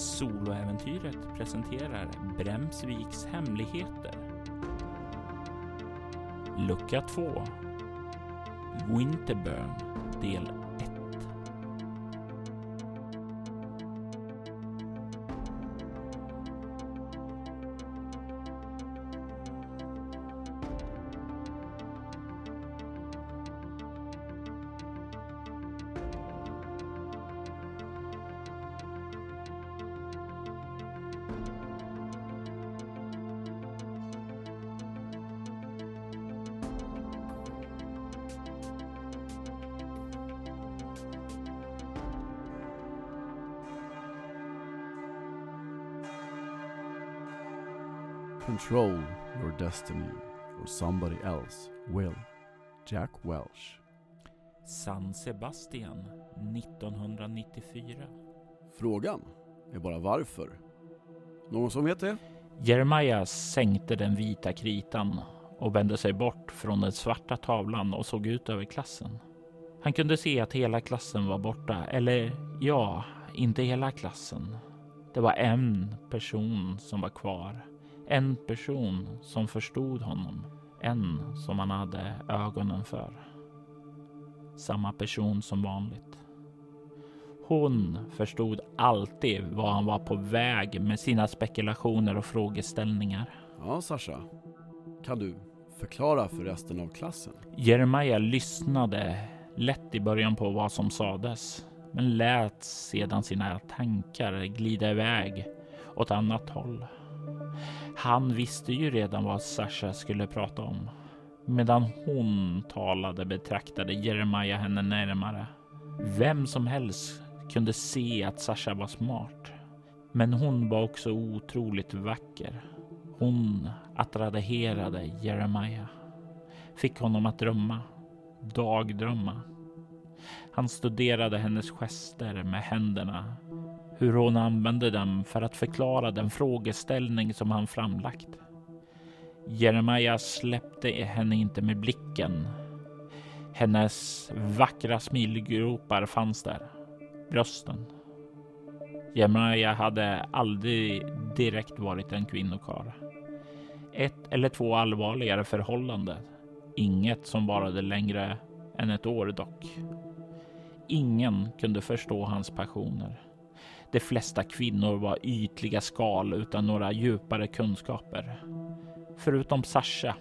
Soloäventyret presenterar Bremsviks hemligheter. Lucka 2 Winterburn del destiny or somebody else will. Jack Welch. San Sebastian 1994. Frågan är bara varför. Någon som vet det? Jeremiah sänkte den vita kritan och vände sig bort från den svarta tavlan och såg ut över klassen. Han kunde se att hela klassen var borta, eller ja, inte hela klassen. Det var en person som var kvar. En person som förstod honom. En som han hade ögonen för. Samma person som vanligt. Hon förstod alltid var han var på väg med sina spekulationer och frågeställningar. Ja, Sasha. Kan du förklara för resten av klassen? Jeremiah lyssnade lätt i början på vad som sades, men lät sedan sina tankar glida iväg åt annat håll. Han visste ju redan vad Sasha skulle prata om. Medan hon talade betraktade Jeremiah henne närmare. Vem som helst kunde se att Sasha var smart. Men hon var också otroligt vacker. Hon attraherade Jeremiah. Fick honom att drömma. Dagdrömma. Han studerade hennes gester med händerna hur hon använde dem för att förklara den frågeställning som han framlagt. Jeremiah släppte henne inte med blicken. Hennes vackra smilgropar fanns där. Brösten. Jeremiah hade aldrig direkt varit en kvinnokarl. Ett eller två allvarligare förhållanden. Inget som varade längre än ett år dock. Ingen kunde förstå hans passioner. De flesta kvinnor var ytliga skal utan några djupare kunskaper. Förutom Sasha.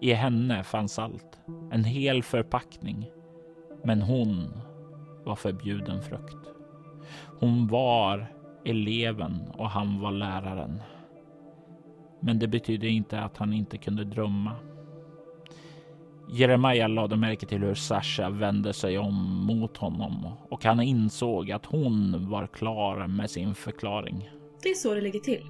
I henne fanns allt. En hel förpackning. Men hon var förbjuden frukt. Hon var eleven och han var läraren. Men det betydde inte att han inte kunde drömma. Jeremiah lade märke till hur Sasha vände sig om mot honom och han insåg att hon var klar med sin förklaring. Det är så det ligger till.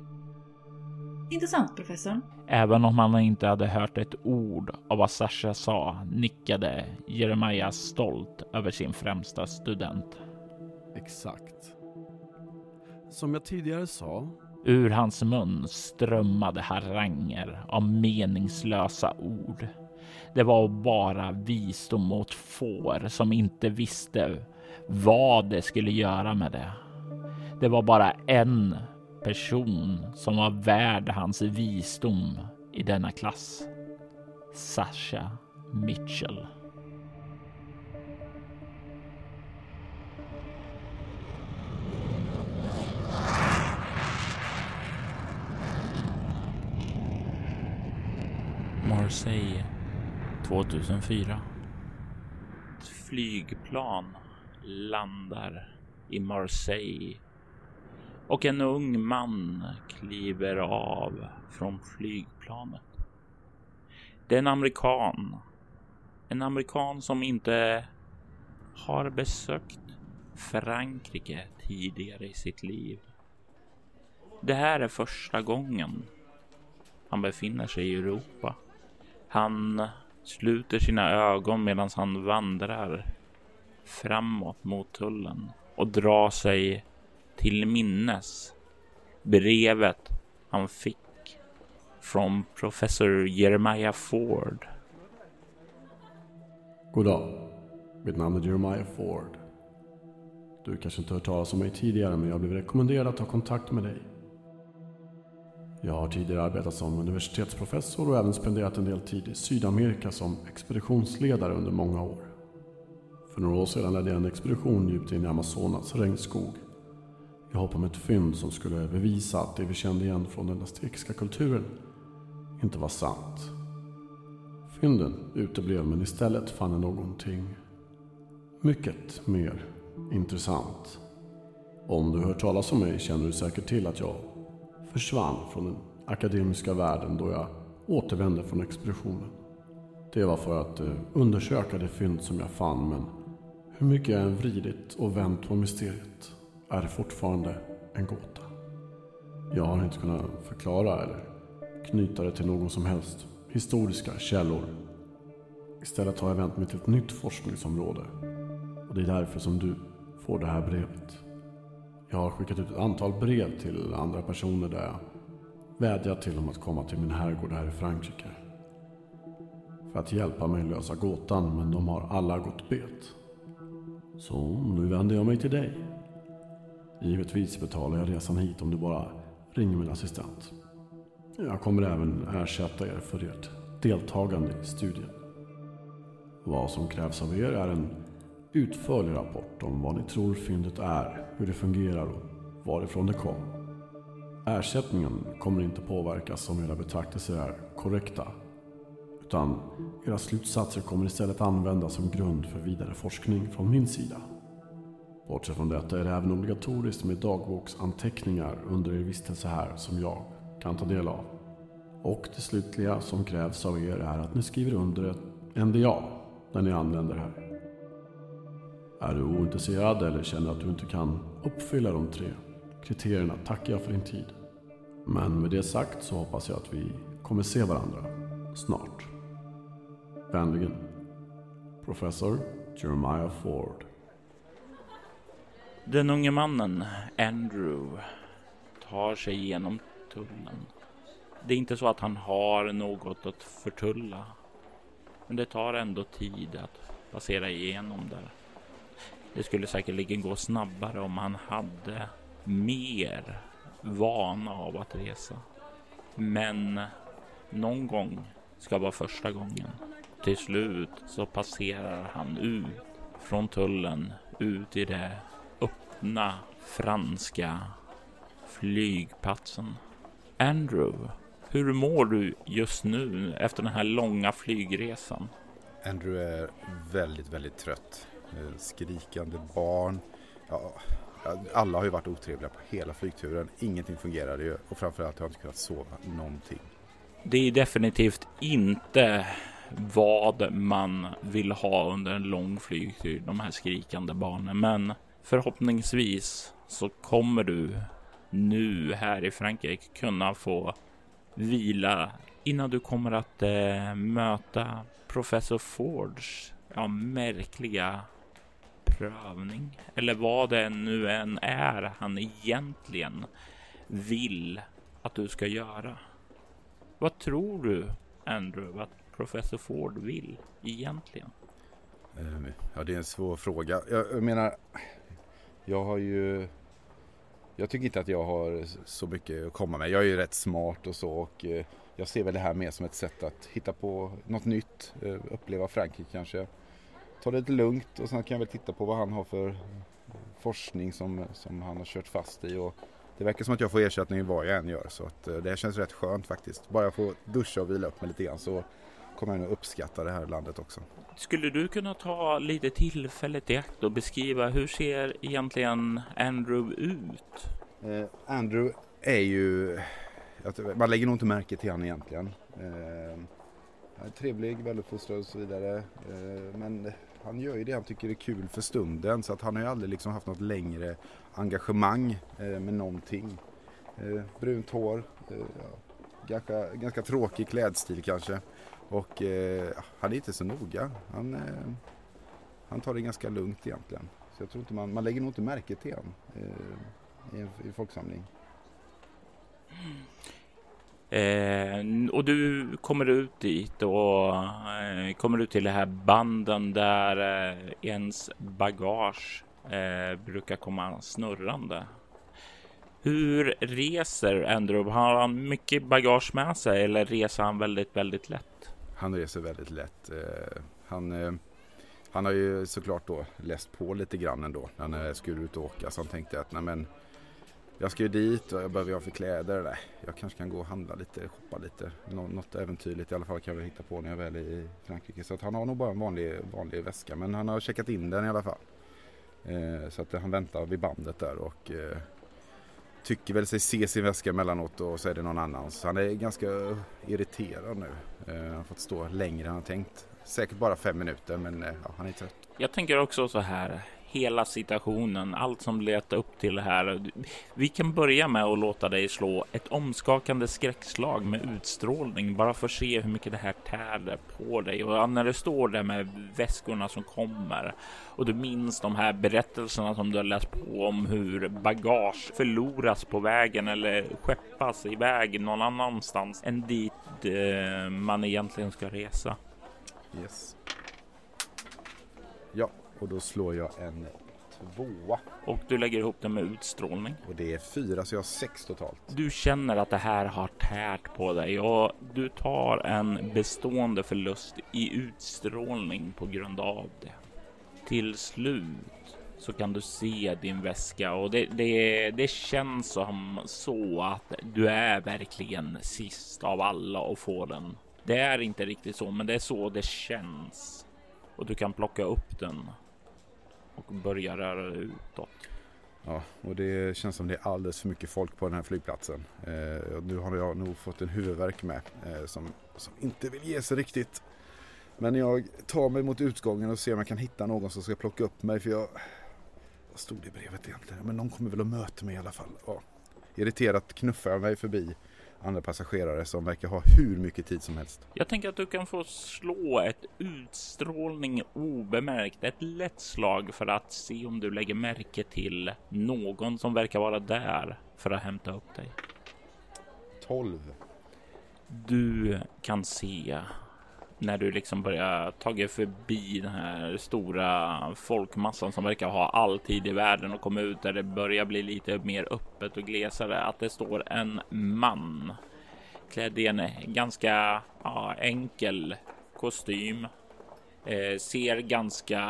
Intressant, professorn. Även om han inte hade hört ett ord av vad Sasha sa nickade Jeremiah stolt över sin främsta student. Exakt. Som jag tidigare sa. Ur hans mun strömmade haranger av meningslösa ord. Det var bara visdom åt får som inte visste vad de skulle göra med det. Det var bara en person som var värd hans visdom i denna klass. Sasha Mitchell. Marseille 2004. Ett flygplan landar i Marseille och en ung man kliver av från flygplanet. Det är en amerikan. En amerikan som inte har besökt Frankrike tidigare i sitt liv. Det här är första gången han befinner sig i Europa. Han sluter sina ögon medan han vandrar framåt mot tullen och drar sig till minnes brevet han fick från professor Jeremiah Ford. God dag. Mitt namn är Jeremiah Ford. Du kanske inte hört talas om mig tidigare men jag blev rekommenderad att ta kontakt med dig. Jag har tidigare arbetat som universitetsprofessor och även spenderat en del tid i Sydamerika som expeditionsledare under många år. För några år sedan ledde jag en expedition djupt in i Amazonas regnskog. Jag hoppade med ett fynd som skulle bevisa att det vi kände igen från den aztekiska kulturen inte var sant. Fynden uteblev men istället fann jag någonting mycket mer intressant. Om du hört talas om mig känner du säkert till att jag försvann från den akademiska världen då jag återvände från expeditionen. Det var för att eh, undersöka det fynd som jag fann men hur mycket jag än vridit och vänt på mysteriet är det fortfarande en gåta. Jag har inte kunnat förklara eller knyta det till någon som helst historiska källor. Istället har jag vänt mig till ett nytt forskningsområde. Och det är därför som du får det här brevet. Jag har skickat ut ett antal brev till andra personer där jag vädjat till dem att komma till min herrgård här i Frankrike. För att hjälpa mig lösa gåtan, men de har alla gått bet. Så nu vänder jag mig till dig. Givetvis betalar jag resan hit om du bara ringer min assistent. Jag kommer även ersätta er för ert deltagande i studien. Vad som krävs av er är en utförlig rapport om vad ni tror fyndet är, hur det fungerar och varifrån det kom. Ersättningen kommer inte påverkas om era betraktelser är korrekta. Utan era slutsatser kommer istället användas som grund för vidare forskning från min sida. Bortsett från detta är det även obligatoriskt med dagboksanteckningar under er vistelse här som jag kan ta del av. Och det slutliga som krävs av er är att ni skriver under ett NDA när ni anländer här. Är du ointresserad eller känner att du inte kan uppfylla de tre kriterierna tackar jag för din tid. Men med det sagt så hoppas jag att vi kommer se varandra snart. Vänligen, Professor Jeremiah Ford. Den unge mannen, Andrew, tar sig igenom tullen. Det är inte så att han har något att förtulla. Men det tar ändå tid att passera igenom där. Det skulle säkerligen gå snabbare om han hade mer vana av att resa. Men någon gång ska vara första gången. Till slut så passerar han ut från tullen ut i det öppna franska flygplatsen. Andrew, hur mår du just nu efter den här långa flygresan? Andrew är väldigt, väldigt trött. Eh, skrikande barn. Ja, alla har ju varit otrevliga på hela flygturen. Ingenting fungerade ju och framförallt har jag inte kunnat sova någonting. Det är definitivt inte vad man vill ha under en lång flygtur, de här skrikande barnen. Men förhoppningsvis så kommer du nu här i Frankrike kunna få vila innan du kommer att eh, möta professor Fords ja, märkliga prövning eller vad det nu än är han egentligen vill att du ska göra. Vad tror du, Andrew, att professor Ford vill egentligen? Ehm, ja, det är en svår fråga. Jag menar, jag har ju... Jag tycker inte att jag har så mycket att komma med. Jag är ju rätt smart och så och eh, jag ser väl det här mer som ett sätt att hitta på något nytt, eh, uppleva Frankrike kanske ta det lite lugnt och sen kan jag väl titta på vad han har för forskning som, som han har kört fast i. Och det verkar som att jag får ersättning vad jag än gör så att eh, det känns rätt skönt faktiskt. Bara jag får duscha och vila upp mig lite grann så kommer jag nog uppskatta det här landet också. Skulle du kunna ta lite tillfället i akt och beskriva hur ser egentligen Andrew ut? Eh, Andrew är ju, man lägger nog inte märke till honom egentligen. Eh, trevlig, väluppfostrad och så vidare. Eh, men han gör ju det han tycker är kul för stunden så att han har ju aldrig liksom haft något längre engagemang eh, med någonting. Eh, brunt hår, eh, ganska, ganska tråkig klädstil kanske och eh, han är inte så noga. Han, eh, han tar det ganska lugnt egentligen. Så jag tror inte man, man lägger nog inte märke till honom eh, i en i folksamling. Eh, och du kommer ut dit och eh, kommer ut till de här banden där eh, ens bagage eh, brukar komma snurrande. Hur reser Andrew? Har han mycket bagage med sig eller reser han väldigt, väldigt lätt? Han reser väldigt lätt. Eh, han, eh, han har ju såklart då läst på lite grann ändå när han skulle ut och åka. Så han tänkte att nej men jag ska ju dit och jag behöver ha för kläder. Nej, jag kanske kan gå och handla lite, shoppa lite. Nå något äventyrligt i alla fall kan jag hitta på när jag väl är i Frankrike. Så att han har nog bara en vanlig, vanlig väska men han har checkat in den i alla fall. Eh, så att han väntar vid bandet där och eh, tycker väl sig se sin väska emellanåt och så är det någon annans. Han är ganska irriterad nu. Eh, han har fått stå längre än han tänkt. Säkert bara fem minuter men eh, ja, han är trött. Jag tänker också så här hela situationen, allt som letar upp till det här. Vi kan börja med att låta dig slå ett omskakande skräckslag med utstrålning bara för att se hur mycket det här tär på dig. Och när du står där med väskorna som kommer och du minns de här berättelserna som du har läst på om hur bagage förloras på vägen eller skeppas iväg någon annanstans än dit eh, man egentligen ska resa. Yes. Ja, och då slår jag en tvåa. Och du lägger ihop det med utstrålning. Och det är fyra så jag har sex totalt. Du känner att det här har tärt på dig och du tar en bestående förlust i utstrålning på grund av det. Till slut så kan du se din väska och det, det, det känns som så att du är verkligen sist av alla att få den. Det är inte riktigt så, men det är så det känns. Och du kan plocka upp den och börjar röra dig utåt. Ja, och det känns som det är alldeles för mycket folk på den här flygplatsen. Eh, nu har jag nog fått en huvudvärk med eh, som, som inte vill ge sig riktigt. Men jag tar mig mot utgången och ser om jag kan hitta någon som ska plocka upp mig. För jag... Vad stod det i brevet egentligen? Men någon kommer väl att möta mig i alla fall. Ja. Irriterat knuffar jag mig förbi andra passagerare som verkar ha hur mycket tid som helst. Jag tänker att du kan få slå ett utstrålning obemärkt, ett lätt slag för att se om du lägger märke till någon som verkar vara där för att hämta upp dig. 12. Du kan se när du liksom börjar tagit förbi den här stora folkmassan som verkar ha all tid i världen och komma ut där det börjar bli lite mer öppet och glesare. Att det står en man klädd i en ganska ja, enkel kostym. Eh, ser ganska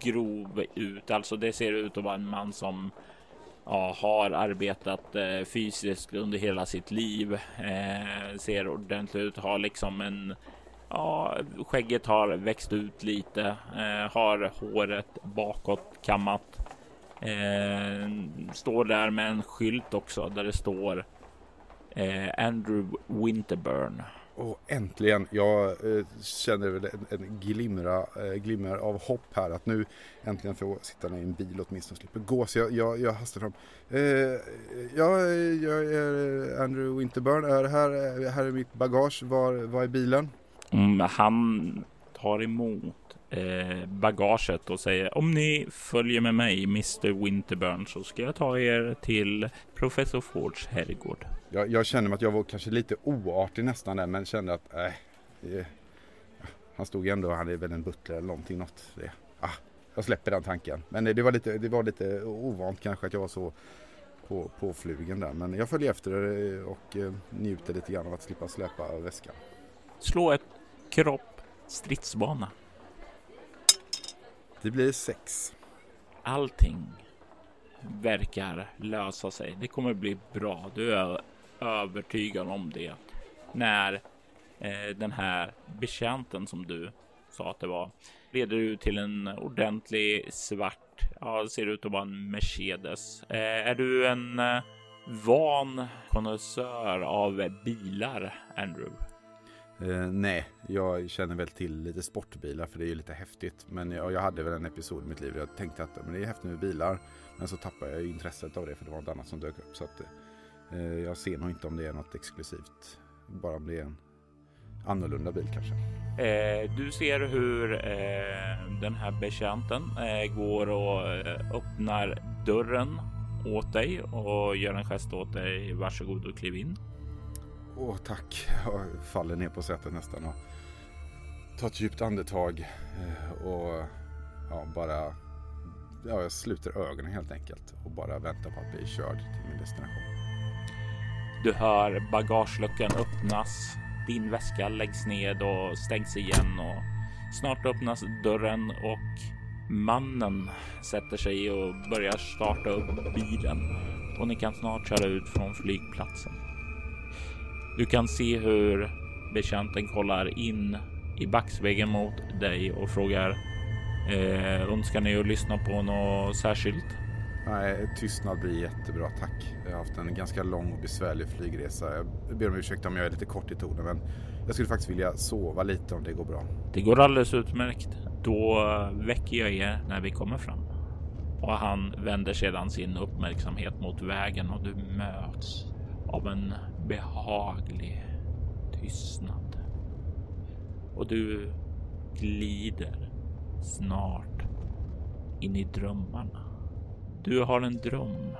grov ut, alltså det ser ut att vara en man som ja, har arbetat eh, fysiskt under hela sitt liv. Eh, ser ordentligt ut, har liksom en Ja, skägget har växt ut lite, eh, har håret bakåt kammat. Eh, står där med en skylt också där det står eh, Andrew Winterburn. Och äntligen, jag eh, känner väl en, en glimra, eh, glimmer av hopp här att nu äntligen får jag sitta i en bil åtminstone och slippa gå. Så jag, jag, jag hastar fram. Eh, ja, jag är Andrew Winterburn, är här, eh, här är mitt bagage, var, var är bilen? Mm, han tar emot eh, bagaget och säger om ni följer med mig, Mr Winterburn, så ska jag ta er till professor Fords herrgård. Jag, jag känner att jag var kanske lite oartig nästan där, men kände att eh, han stod ändå, han är väl en butler eller någonting, något. Det, ah, jag släpper den tanken. Men det var lite, det var lite ovant kanske att jag var så på, på flugen där. Men jag följer efter och eh, njuter lite grann av att slippa släpa väskan. Slå ett kropp, stridsbana. Det blir sex. Allting verkar lösa sig. Det kommer bli bra. Du är övertygad om det. När eh, den här betjänten som du sa att det var leder du till en ordentlig svart. Ja, ser ut att vara en Mercedes. Eh, är du en eh, van konnässör av bilar, Andrew? Eh, nej, jag känner väl till lite sportbilar för det är ju lite häftigt. Men jag, jag hade väl en episod i mitt liv där jag tänkte att men det är häftigt med bilar. Men så tappade jag intresset av det för det var något annat som dök upp. Så att, eh, jag ser nog inte om det är något exklusivt. Bara om det är en annorlunda bil kanske. Eh, du ser hur eh, den här betjänten eh, går och eh, öppnar dörren åt dig och gör en gest åt dig. Varsågod och kliv in. Åh, tack. Jag faller ner på sätet nästan och tar ett djupt andetag eh, och ja, bara ja, jag sluter ögonen helt enkelt och bara väntar på att bli körd till min destination. Du hör bagageluckan öppnas. Din väska läggs ned och stängs igen och snart öppnas dörren och mannen sätter sig och börjar starta upp bilen och ni kan snart köra ut från flygplatsen. Du kan se hur betjänten kollar in i backspegeln mot dig och frågar eh, önskar ni att lyssna på något särskilt? Nej, tystnad blir jättebra tack. Jag har haft en ganska lång och besvärlig flygresa. Jag ber om ursäkt om jag är lite kort i tonen men jag skulle faktiskt vilja sova lite om det går bra. Det går alldeles utmärkt. Då väcker jag er när vi kommer fram. Och han vänder sedan sin uppmärksamhet mot vägen och du möts av en behaglig tystnad. Och du glider snart in i drömmarna. Du har en dröm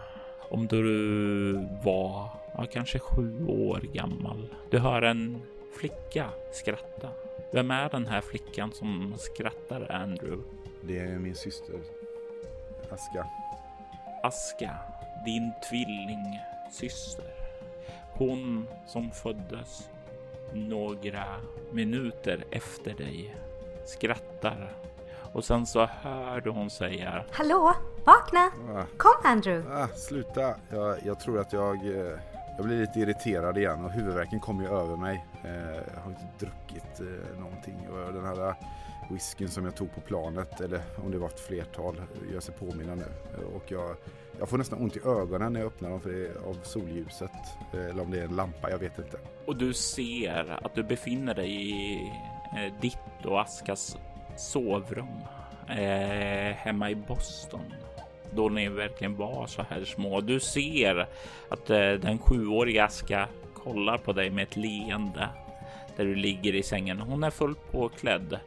om då du var ja, kanske sju år gammal. Du hör en flicka skratta. Vem är den här flickan som skrattar, Andrew? Det är min syster Aska. Aska, din tvillingsyster. Hon som föddes några minuter efter dig skrattar och sen så hör du hon säga Hallå, vakna! Ah, Kom Andrew! ah, sluta! Jag, jag tror att jag, eh, jag blir lite irriterad igen och huvudvärken kommer ju över mig. Eh, jag har inte druckit eh, någonting och den här whiskyn som jag tog på planet, eller om det var ett flertal, gör sig påminna nu. Och jag, jag får nästan ont i ögonen när jag öppnar dem för det är av solljuset. Eller om det är en lampa, jag vet inte. och du ser att du befinner dig i eh, ditt och Askas sovrum eh, hemma i Boston. Då ni verkligen var så här små. Du ser att eh, den sjuåriga Aska kollar på dig med ett leende där du ligger i sängen. Hon är fullt påklädd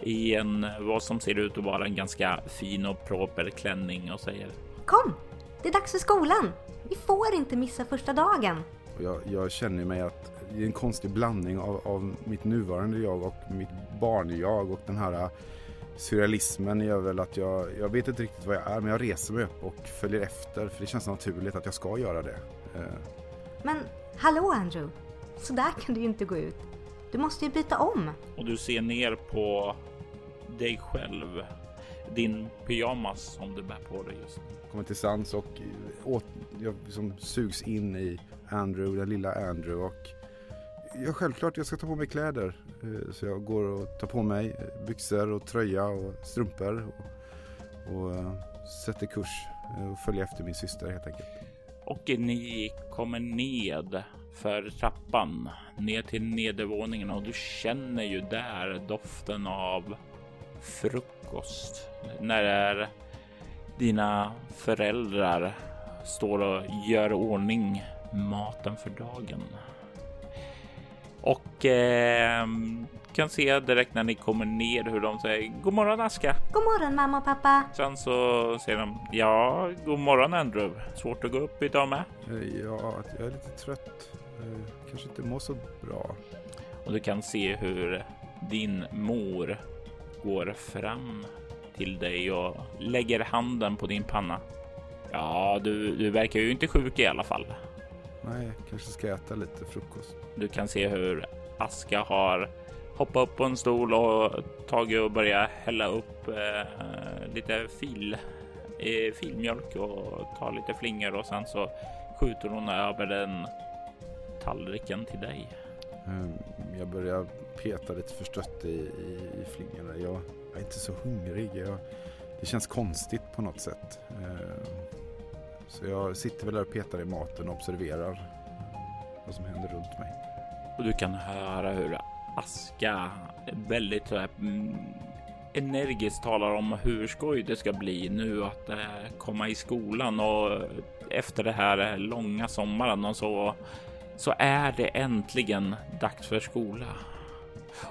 i en vad som ser ut att vara en ganska fin och proper klänning och säger Kom! Det är dags för skolan! Vi får inte missa första dagen. Jag, jag känner mig att det är en konstig blandning av, av mitt nuvarande jag och mitt barn-jag och den här äh, surrealismen gör väl att jag, jag vet inte riktigt vad jag är men jag reser mig upp och följer efter för det känns naturligt att jag ska göra det. Eh, Men hallå Andrew! Så där kan du ju inte gå ut. Du måste ju byta om. och du ser ner på dig själv. Din pyjamas som du bär på dig just nu. kommer till sans och eh, åt, jag liksom sugs in i Andrew, den lilla Andrew och ja, självklart jag ska ta på mig kläder. Eh, Så jag går och tar på mig eh, byxor och tröja och strumpor och, och sätter kurs och följer efter min syster helt enkelt. Och ni kommer ned för trappan ner till nedervåningen och du känner ju där doften av frukost. När dina föräldrar står och gör ordning maten för dagen. Och eh, kan se direkt när ni kommer ner hur de säger God morgon Aska. God morgon mamma och pappa. Sen så säger de ja, god morgon Andrew. Svårt att gå upp idag med. Eh, Ja, att jag är lite trött. Eh, Kanske inte mår så bra. Och du kan se hur din mor går fram till dig och lägger handen på din panna. Ja, du, du verkar ju inte sjuk i alla fall. Nej, kanske ska äta lite frukost. Du kan se hur Aska har hoppat upp på en stol och tagit och börjat hälla upp eh, lite fil, eh, filmjölk och tar lite flingor och sen så skjuter hon över den tallriken till dig. Ehm, jag börjar peta lite förstött i, i, i flingorna. Jag, jag är inte så hungrig. Jag, det känns konstigt på något sätt. Ehm, så jag sitter väl där och petar i maten och observerar vad som händer runt mig. Och du kan höra hur Aska väldigt här, mm, energiskt talar om hur skoj det ska bli nu att eh, komma i skolan och efter det här eh, långa sommaren och så så är det äntligen dags för skola.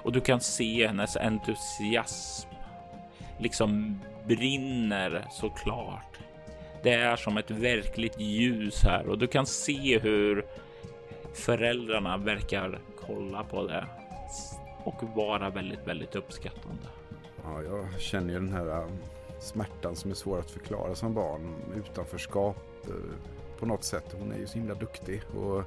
Och du kan se hennes entusiasm liksom brinner såklart. Det är som ett verkligt ljus här och du kan se hur föräldrarna verkar kolla på det och vara väldigt, väldigt uppskattande. Ja, jag känner ju den här äh, smärtan som är svår att förklara som barn. Utanförskap äh, på något sätt. Hon är ju så himla duktig. Och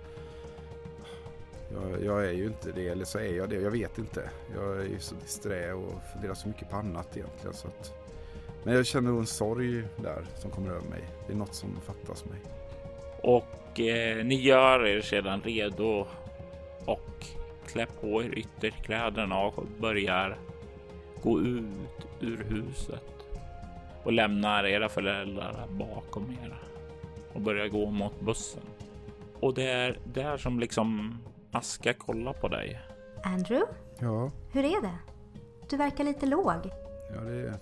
jag, jag, är ju inte det, eller så är jag det. Jag vet inte. Jag är ju så disträ och funderar så mycket på annat egentligen. Så att, men jag känner en sorg där som kommer över mig. Det är något som fattas mig. Och eh, ni gör er sedan redo och klä på er ytterkläderna och börjar gå ut ur huset och lämnar era föräldrar bakom er och börjar gå mot bussen. Och det är där som liksom Aska kollar på dig. Andrew, Ja, hur är det? Du verkar lite låg. ja det är...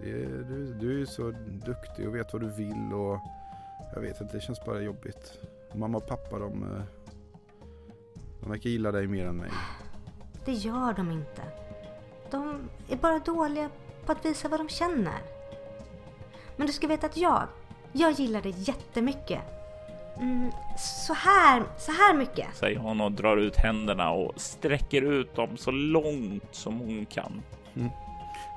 Det är du, du är ju så duktig och vet vad du vill och jag vet inte, det känns bara jobbigt. Mamma och pappa de, eh, de verkar gilla dig mer än mig. Det gör de inte. De är bara dåliga på att visa vad de känner. Men du ska veta att jag, jag gillar dig jättemycket. Mm, så här, så här mycket. Säger hon och drar ut händerna och sträcker ut dem så långt som hon kan.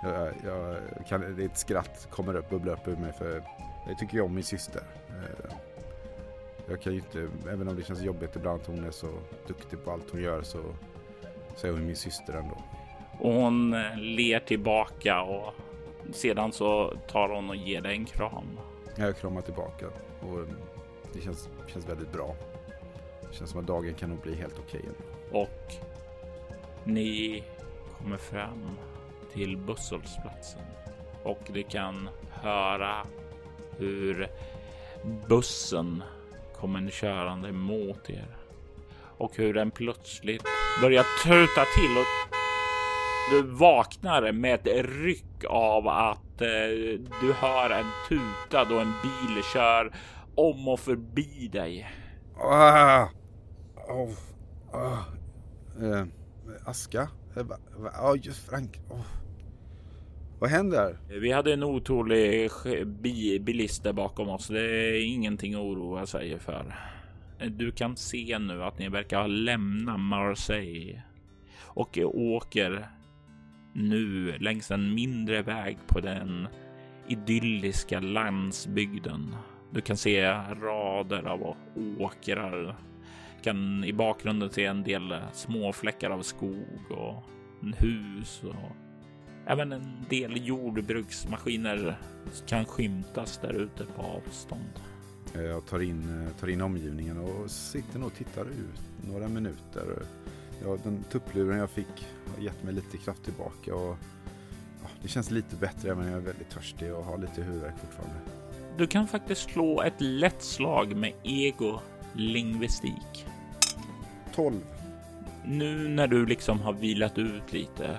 Jag, jag kan, ett skratt kommer upp, bubblar upp ur mig för jag tycker ju om min syster. Eh, Jag kan ju inte, även om det känns jobbigt ibland att hon är så duktig på allt hon gör så, så är hon min syster ändå. Och hon eh, ler tillbaka och sedan så tar hon och ger dig en kram. Jag kramar tillbaka och det känns, känns väldigt bra. Det känns som att dagen kan nog bli helt okej. Okay. Och ni kommer fram till busshållplatsen och ni kan höra hur bussen kommer körande mot er och hur den plötsligt börjar tuta till och du vaknar med ett ryck av att eh, du hör en tuta då en bil kör om och förbi dig. Ah! Oh. Ah. Eh, aska? Ja, eh, va- ah, just Frank. Oh. Vad händer? Vi hade en otrolig bilist där bakom oss. Det är ingenting att oroa sig för. Du kan se nu att ni verkar ha lämnat Marseille och åker nu längs en mindre väg på den idylliska landsbygden. Du kan se rader av åkrar. du Kan i bakgrunden se en del småfläckar av skog och en hus och Även en del jordbruksmaskiner kan skymtas där ute på avstånd. Eh, jag tar in, eh, tar in omgivningen och sitter nog och tittar ut några minuter. Ja, den tuppluren jag fick har gett mig lite kraft tillbaka och ja, det känns lite bättre men jag är väldigt törstig och har lite huvudvärk fortfarande. Du kan faktiskt slå ett lätt slag med ego lingvistik. 12. Nu när du liksom har vilat ut lite,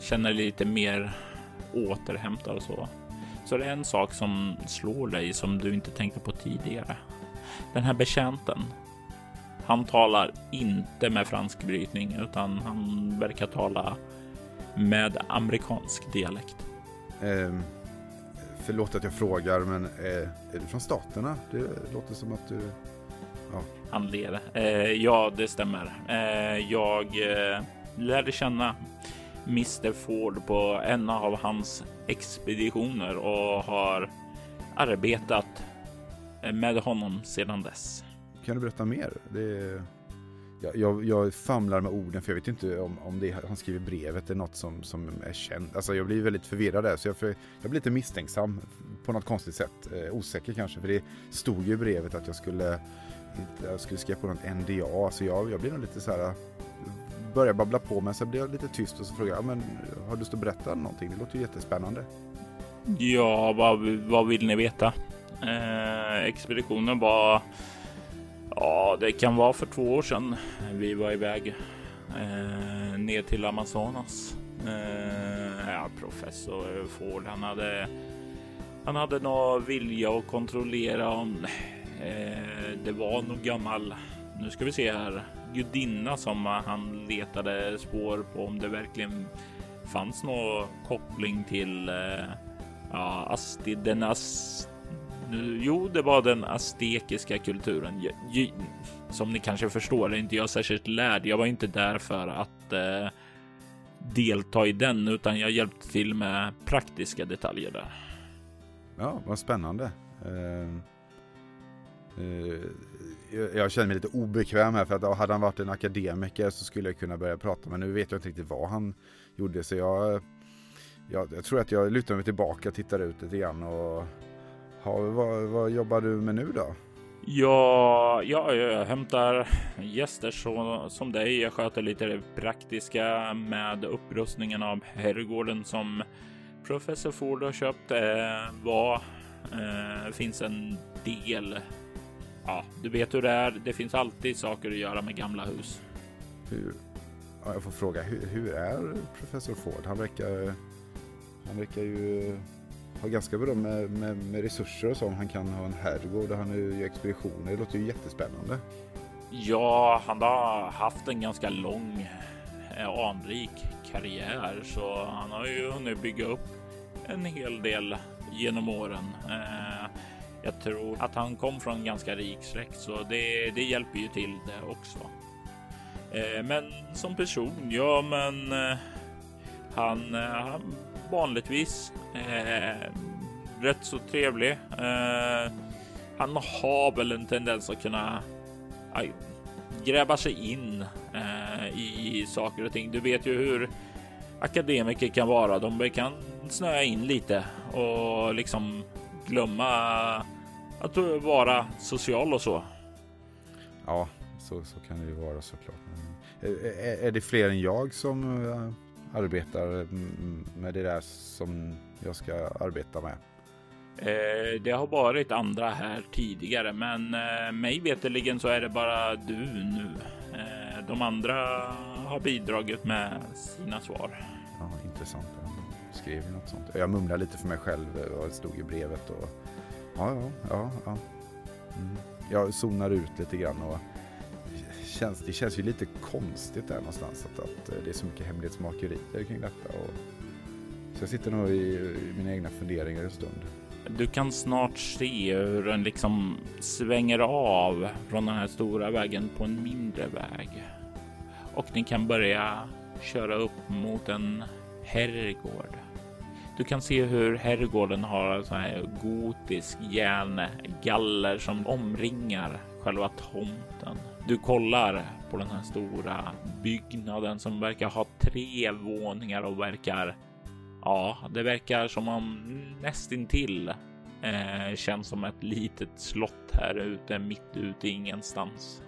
känner lite mer återhämtad och så, så är det en sak som slår dig som du inte tänkte på tidigare. Den här betjänten. Han talar inte med fransk brytning utan han verkar tala med amerikansk dialekt. Eh, förlåt att jag frågar men eh, är du från staterna? Det låter som att du... Han ler. Eh, ja, det stämmer. Eh, jag eh, lärde känna Mr Ford på en av hans expeditioner och har arbetat med honom sedan dess. Kan du berätta mer? Det är jag, jag, jag famlar med orden för jag vet inte om, om det han skriver i brevet är något som, som är känt. Alltså jag blir väldigt förvirrad där så jag, för, jag blir lite misstänksam på något konstigt sätt. Eh, osäker kanske för det stod ju i brevet att jag skulle, jag skulle skriva på något NDA så jag, jag blir nog lite så här börjar babbla på men så blir jag lite tyst och så frågar jag men har du lust att berätta någonting? Det låter ju jättespännande. Ja, vad, vad vill ni veta? Eh, expeditionen var... Ja, det kan vara för två år sedan. Vi var iväg eh, ner till Amazonas. Eh, ja, professor Ford, han hade... Han hade nog vilja att kontrollera om eh, det var någon gammal... Nu ska vi se här. Gudinna som han letade spår på om det verkligen fanns någon koppling till eh, ja, asti, den nu, Jo, det var den aztekiska kulturen. Jag, som ni kanske förstår är inte jag särskilt lärd. Jag var inte där för att eh, delta i den, utan jag hjälpte till med praktiska detaljer där. Ja, vad spännande. Uh, uh, jag känner mig lite obekväm här för att hade han varit en akademiker så skulle jag kunna börja prata men nu vet jag inte riktigt vad han gjorde så jag, jag, jag tror att jag lutar mig tillbaka, tittar ut lite grann och ha, vad, vad jobbar du med nu då? Ja, ja, jag hämtar gäster så, som dig. Jag sköter lite det praktiska med upprustningen av herrgården som professor Ford har köpt. Eh, vad eh, finns en del. Ja, du vet hur det är. Det finns alltid saker att göra med gamla hus. Hur, ja, jag får fråga, hur, hur är professor Ford? Han verkar, han verkar ju har ganska bra med, med, med, resurser och så. Han kan ha en herrgård och han gör expeditioner. Det låter ju jättespännande. Ja, han har haft en ganska lång eh, anrik karriär så han har ju hunnit bygga upp en hel del genom åren. Eh, jag tror att han kom från en ganska rik släkt så det, det hjälper ju till det också. Eh, men som person, ja men han, han vanligtvis. Eh, rätt så trevlig. Eh, han har väl en tendens att kunna aj, gräva sig in eh, i saker och ting. Du vet ju hur akademiker kan vara. De kan snöa in lite och liksom glömma att vara social och så. Ja, så, så kan det ju vara såklart. Men, är, är det fler än jag som eh, arbetar med det där som jag ska arbeta med? Eh, det har varit andra här tidigare, men eh, mig veterligen så är det bara du nu. Eh, de andra har bidragit med sina svar. Ja, intressant. Jag skrev ju något sånt. Jag mumlade lite för mig själv vad det stod i brevet och ja, ja, ja. ja. Mm. Jag zonar ut lite grann och känns, det känns ju lite konstigt där någonstans att, att eh, det är så mycket hemlighetsmakerier kring detta. Och, så jag sitter nog i, i mina egna funderingar en stund. Du kan snart se hur den liksom svänger av från den här stora vägen på en mindre väg. Och ni kan börja köra upp mot en herrgård. Du kan se hur herrgården har så här gotisk järngaller som omringar själva tomten. Du kollar på den här stora byggnaden som verkar ha tre våningar och verkar Ja, det verkar som om nästintill eh, känns som ett litet slott här ute mitt ute i ingenstans.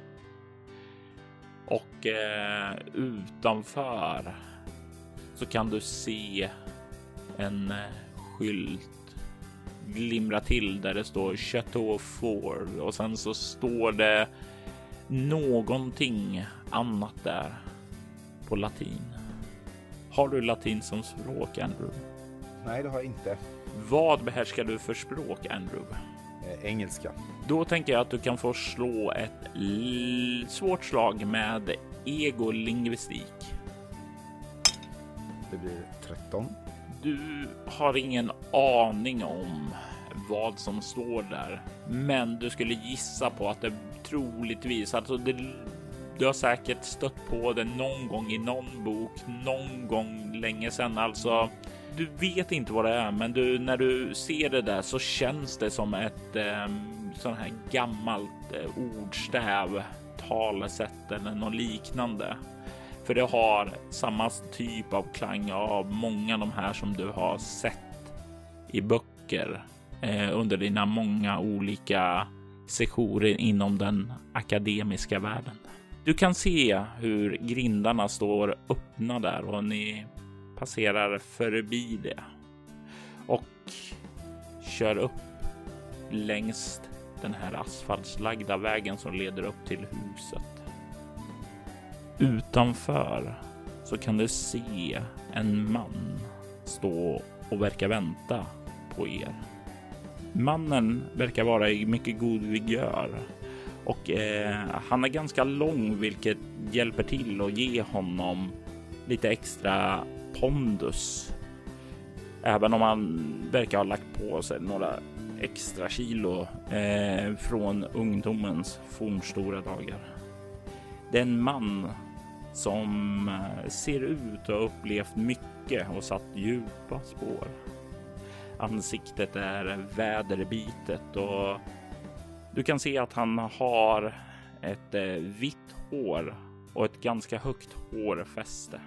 Och eh, utanför så kan du se en eh, skylt glimra till där det står Chateau Ford och sen så står det någonting annat där på latin. Har du latin som språk, Andrew? Nej, det har jag inte. Vad behärskar du för språk, Andrew? Eh, engelska. Då tänker jag att du kan få slå ett svårt slag med egolingvistik. Det blir 13. Du har ingen aning om vad som står där, men du skulle gissa på att det troligtvis, alltså det, du har säkert stött på det någon gång i någon bok, någon gång länge sedan. Alltså, du vet inte vad det är, men du, när du ser det där så känns det som ett eh, sån här gammalt eh, ordstäv, talesätt eller något liknande. För det har samma typ av klang av många av de här som du har sett i böcker eh, under dina många olika sessioner inom den akademiska världen. Du kan se hur grindarna står öppna där och ni passerar förbi det och kör upp längs den här asfaltslagda vägen som leder upp till huset. Utanför så kan du se en man stå och verka vänta på er. Mannen verkar vara i mycket god vigör och eh, han är ganska lång, vilket hjälper till att ge honom lite extra pondus. Även om han verkar ha lagt på sig några extra kilo eh, från ungdomens fornstora dagar. Det är en man som eh, ser ut att ha upplevt mycket och satt djupa spår. Ansiktet är väderbitet och du kan se att han har ett eh, vitt hår och ett ganska högt hårfäste.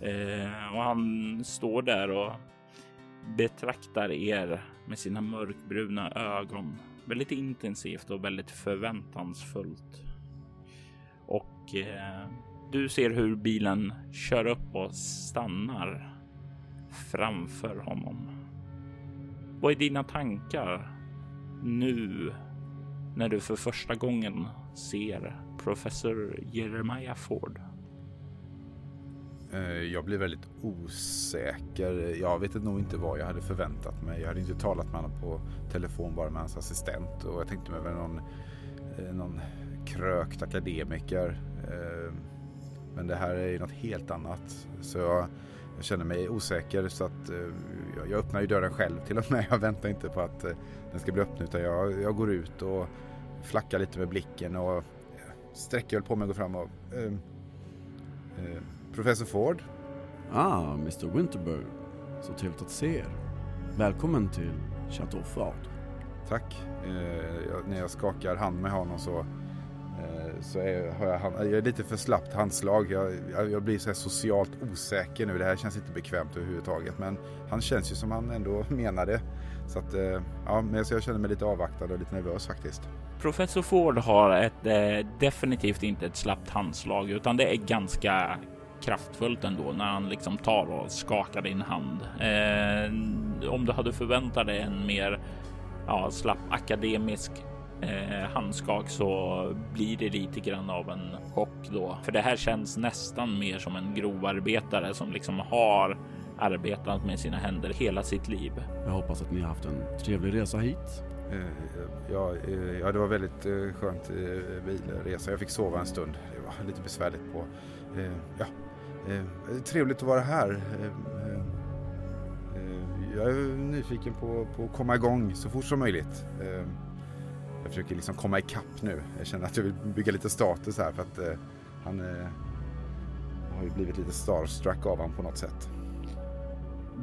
Eh, och han står där och betraktar er med sina mörkbruna ögon väldigt intensivt och väldigt förväntansfullt. Och eh, du ser hur bilen kör upp och stannar framför honom. Vad är dina tankar nu när du för första gången ser professor Jeremiah Ford? Eh, jag blir väldigt osäker. Jag vet nog inte vad jag hade förväntat mig. Jag hade inte talat med honom på telefon bara med hans assistent och jag tänkte mig väl någon, eh, någon krökt akademiker. Eh, men det här är ju något helt annat. Så jag, jag känner mig osäker så att jag öppnar ju dörren själv till och med. Jag väntar inte på att den ska bli öppnad utan jag, jag går ut och flackar lite med blicken och sträcker väl på mig och går fram och eh, eh, Professor Ford. Ah, Mr Winterberg. Så trevligt att se er. Välkommen till Chateau Ford. Tack. Eh, jag, när jag skakar hand med honom så, eh, Eh, så är, har jag, jag är lite för slappt handslag. Jag, jag, jag, blir så socialt osäker nu. Det här känns inte bekvämt överhuvudtaget. Men han känns ju som han ändå menar det. Så att, eh, ja, men jag känner mig lite avvaktad och lite nervös faktiskt. Professor Ford har ett eh, definitivt inte ett slappt handslag utan det är ganska kraftfullt ändå när han liksom tar och skakar din hand. Eh, om du hade förväntat dig en mer ja, slapp akademisk eh, handskak så blir det lite grann av en chock då. För det här känns nästan mer som en grovarbetare som liksom har arbetat med sina händer hela sitt liv. Jag hoppas att ni har haft en trevlig resa hit. Eh, ja, eh, ja, det var väldigt eh, skönt bilresa. Jag fick sova en stund. Det var lite besvärligt på... Ja, trevligt att vara här. Jag är nyfiken på, på att komma igång så fort som möjligt. Jag försöker liksom komma ikapp nu. Jag känner att jag vill bygga lite status här för att han har ju blivit lite starstruck av honom på något sätt.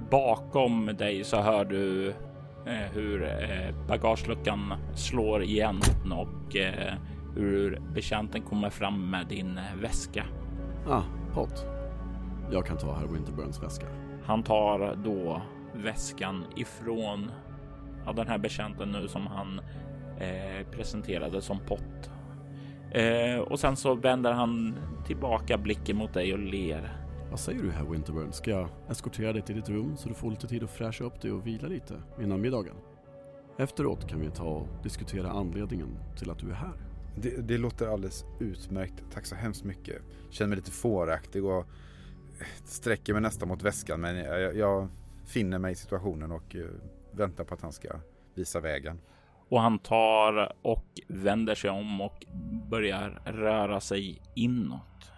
Bakom dig så hör du Eh, hur eh, bagageluckan slår igen och eh, hur betjänten kommer fram med din väska. Ah, Pott. Jag kan ta herr Winterburns väska. Han tar då väskan ifrån ja, den här betjänten nu som han eh, presenterade som Pott. Eh, och sen så vänder han tillbaka blicken mot dig och ler. Vad säger du herr Winterburn? Ska jag eskortera dig till ditt rum så du får lite tid att fräscha upp dig och vila lite innan middagen? Efteråt kan vi ta och diskutera anledningen till att du är här. Det, det låter alldeles utmärkt. Tack så hemskt mycket. Känner mig lite fåraktig och sträcker mig nästan mot väskan men jag, jag finner mig i situationen och uh, väntar på att han ska visa vägen. Och han tar och vänder sig om och börjar röra sig inåt.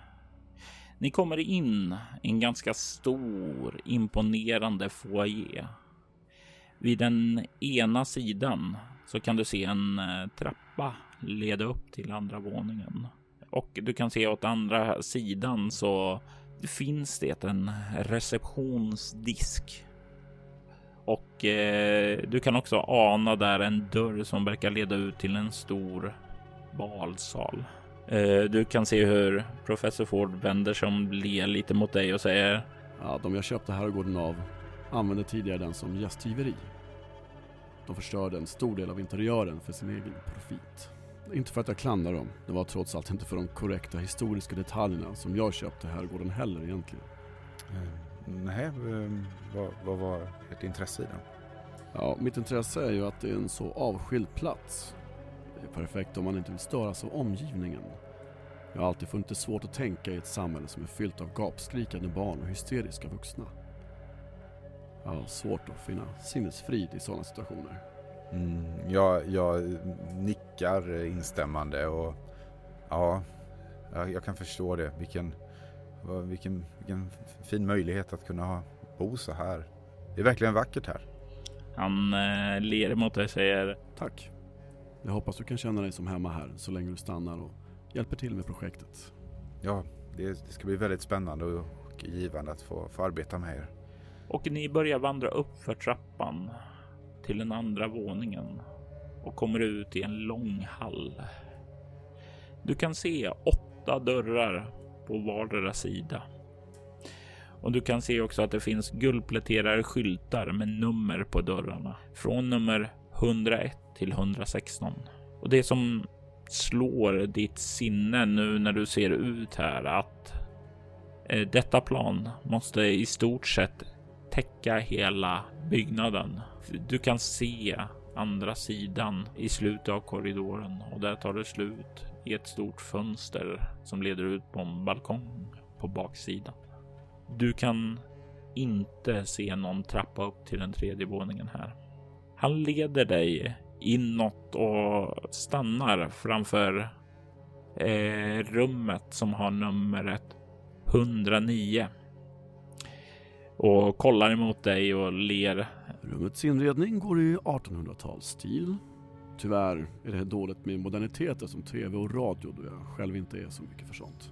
Ni kommer in i en ganska stor, imponerande foyer. Vid den ena sidan så kan du se en eh, trappa leda upp till andra våningen. Och du kan se åt andra sidan så finns det en receptionsdisk. Och eh, du kan också ana där en dörr som verkar leda ut till en stor balsal. Eh, du kan se hur professor Ford vänder sig om, ler lite mot dig och säger Ja, de jag köpte herrgården av använde tidigare den som gästgiveri. De förstörde en stor del av interiören för sin egen profit. Inte för att jag klandrar dem, det var trots allt inte för de korrekta historiska detaljerna som jag köpte herrgården heller egentligen. Mm, nej, um, vad, vad var ert intresse i den? Ja, mitt intresse är ju att det är en så avskild plats det är perfekt om man inte vill störas av omgivningen. Jag har alltid funnit det svårt att tänka i ett samhälle som är fyllt av gapskrikande barn och hysteriska vuxna. Jag har svårt att finna sinnesfrid i sådana situationer. Mm, jag, jag nickar instämmande och ja, jag kan förstå det. Vilken, vilken, vilken fin möjlighet att kunna ha, bo så här. Det är verkligen vackert här. Han eh, ler mot dig och säger Tack. Jag hoppas du kan känna dig som hemma här så länge du stannar och hjälper till med projektet. ja, det, det, ska bli väldigt spännande och, och givande att få, få arbeta med er. Och ni börjar vandra upp för trappan till den andra våningen och kommer ut i en lång hall. Du kan se åtta dörrar på vardera sida. Och du kan se också att det finns guldpläterade skyltar med nummer på dörrarna från nummer 101 till 116. Och det som slår ditt sinne nu när du ser ut här att eh, detta plan måste i stort sett täcka hela byggnaden. Du kan se andra sidan i slutet av korridoren och där tar det slut i ett stort fönster som leder ut på en balkong på baksidan. Du kan inte se någon trappa upp till den tredje våningen här. Han leder dig inåt och stannar framför eh, rummet som har numret 109 och kollar emot dig och ler. Rummets inredning går i 1800-talsstil. Tyvärr är det dåligt med moderniteter som tv och radio då jag själv inte är så mycket för sånt.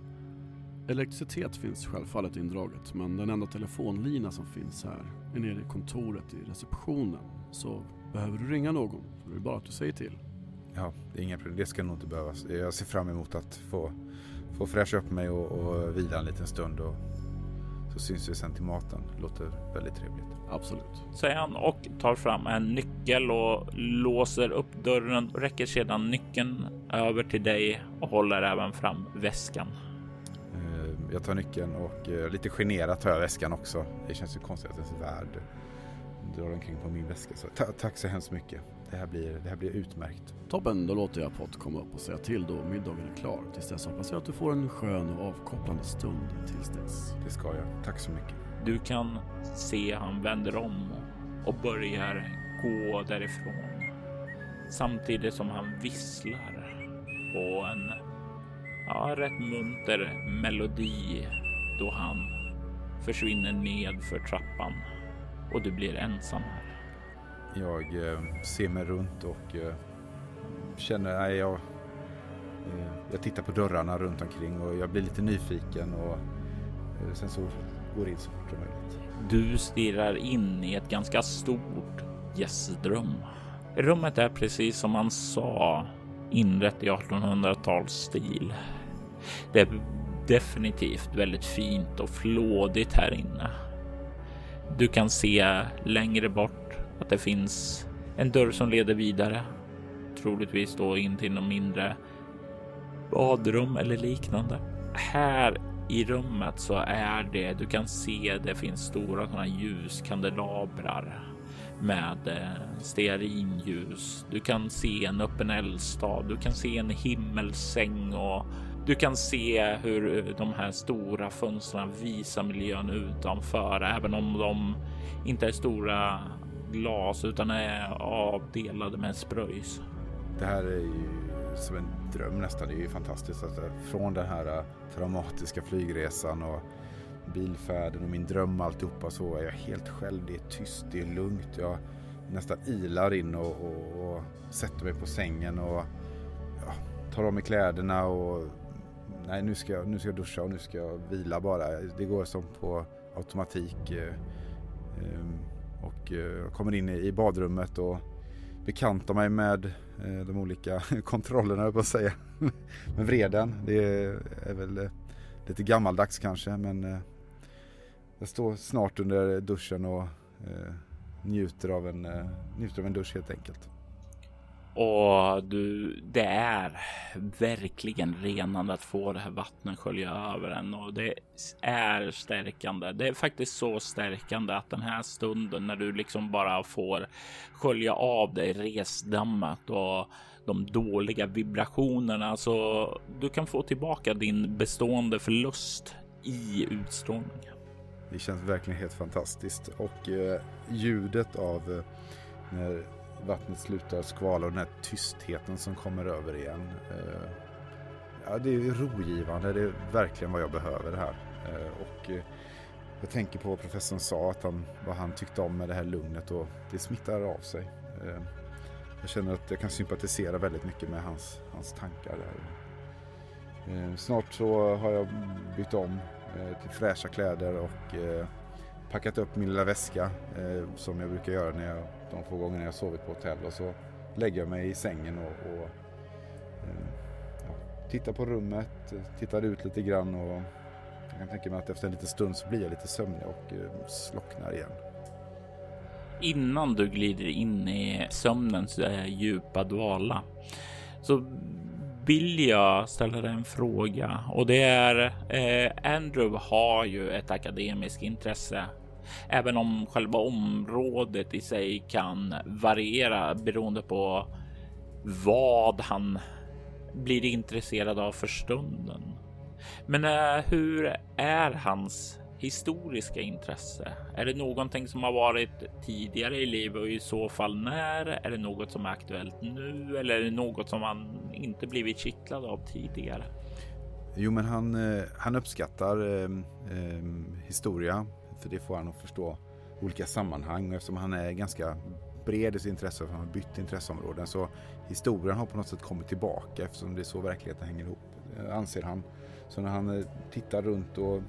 Elektricitet finns självfallet indraget men den enda telefonlina som finns här är nere i kontoret i receptionen. Så behöver du ringa någon så är det bara att du säger till. Ja, det är inga problem. Det ska nog inte behövas. Jag ser fram emot att få, få fräscha upp mig och, och vila en liten stund och så syns vi sen till maten. Låter väldigt trevligt. Absolut. Säger han och tar fram en nyckel och låser upp dörren och räcker sedan nyckeln över till dig och håller även fram väskan. Eh, jag tar nyckeln och eh, lite generat tar jag väskan också. Det känns ju konstigt att ens värd drar omkring på min väska. Så tack så hemskt mycket. Det här, blir, det här blir utmärkt. Toppen, då låter jag Pott komma upp och säga till då middagen är klar. Tills dess hoppas jag att du får en skön och avkopplande stund tills dess. Det ska jag. Tack så mycket. Du kan se han vänder om och börjar gå därifrån. Samtidigt som han visslar på en ja, rätt munter melodi då han försvinner ned för trappan och du blir ensam här. Jag eh, ser mig runt och eh, känner, nej jag, eh, jag tittar på dörrarna runt omkring och jag blir lite nyfiken och eh, sen så går in så fort som möjligt. Du stirrar in i ett ganska stort gästrum. Rummet är precis som man sa inrett i 1800-talsstil. Det är definitivt väldigt fint och flådigt här inne. Du kan se längre bort att det finns en dörr som leder vidare. Troligtvis då in till någon mindre badrum eller liknande. Här i rummet så är det, du kan se det finns stora sådana ljuskandelabrar med eh, stearinljus. Du kan se en öppen eldstad. Du kan se en himmelsäng och du kan se hur eh, de här stora fönstren visar miljön utanför, även om de inte är stora glas utan är avdelade med spröjs. Det här är ju som en dröm nästan. Det är ju fantastiskt. Att eh, från den här eh, traumatiska flygresan och bilfärden och min dröm alltihopa så är jag helt själv. Det är tyst, det är lugnt. Jag nästan ilar in och, och, och sätter mig på sängen och ja, tar av mig kläderna och nej nu ska, jag, nu ska jag duscha och nu ska jag vila bara. Det går som på automatik. Eh, eh, och eh, kommer in i badrummet och bekantar mig med eh, de olika kontrollerna på att säga. med vreden. Det är väl eh, lite gammaldags kanske men jag står snart under duschen och njuter av en, njuter av en dusch helt enkelt. Och du, det är verkligen renande att få det här vattnet skölja över en och det är stärkande. Det är faktiskt så stärkande att den här stunden när du liksom bara får skölja av dig resdammet och de dåliga vibrationerna så du kan få tillbaka din bestående förlust i utstrålningen. Det känns verkligen helt fantastiskt och eh, ljudet av eh, när vattnet slutar skvala och den här tystheten som kommer över igen. Eh, ja, det är rogivande, det är verkligen vad jag behöver det här. Eh, och eh, jag tänker på vad professorn sa, att han, vad han tyckte om med det här lugnet och det smittar av sig. Eh, jag känner att jag kan sympatisera väldigt mycket med hans, hans tankar där. Eh, snart så har jag bytt om eh, till fräscha kläder och eh, packat upp min lilla väska eh, som jag brukar göra när jag, de få gånger jag sovit på hotell och så lägger jag mig i sängen och, och eh, ja, tittar på rummet, tittar ut lite grann och jag kan tänka mig att efter en liten stund så blir jag lite sömnig och eh, slocknar igen. Innan du glider in i sömnens eh, djupa dvala så vill jag ställa dig en fråga och det är eh, Andrew har ju ett akademiskt intresse. Även om själva området i sig kan variera beroende på vad han blir intresserad av för stunden. Men eh, hur är hans historiska intresse? Är det någonting som har varit tidigare i livet och i så fall när? Är det något som är aktuellt nu eller är det något som han inte blivit kittlad av tidigare? Jo, men han, eh, han uppskattar eh, eh, historia, för det får han att förstå olika sammanhang och eftersom han är ganska bred i sitt intresse, för han har bytt intresseområden, så historien har på något sätt kommit tillbaka eftersom det är så verkligheten hänger ihop, eh, anser han. Så när han eh, tittar runt och,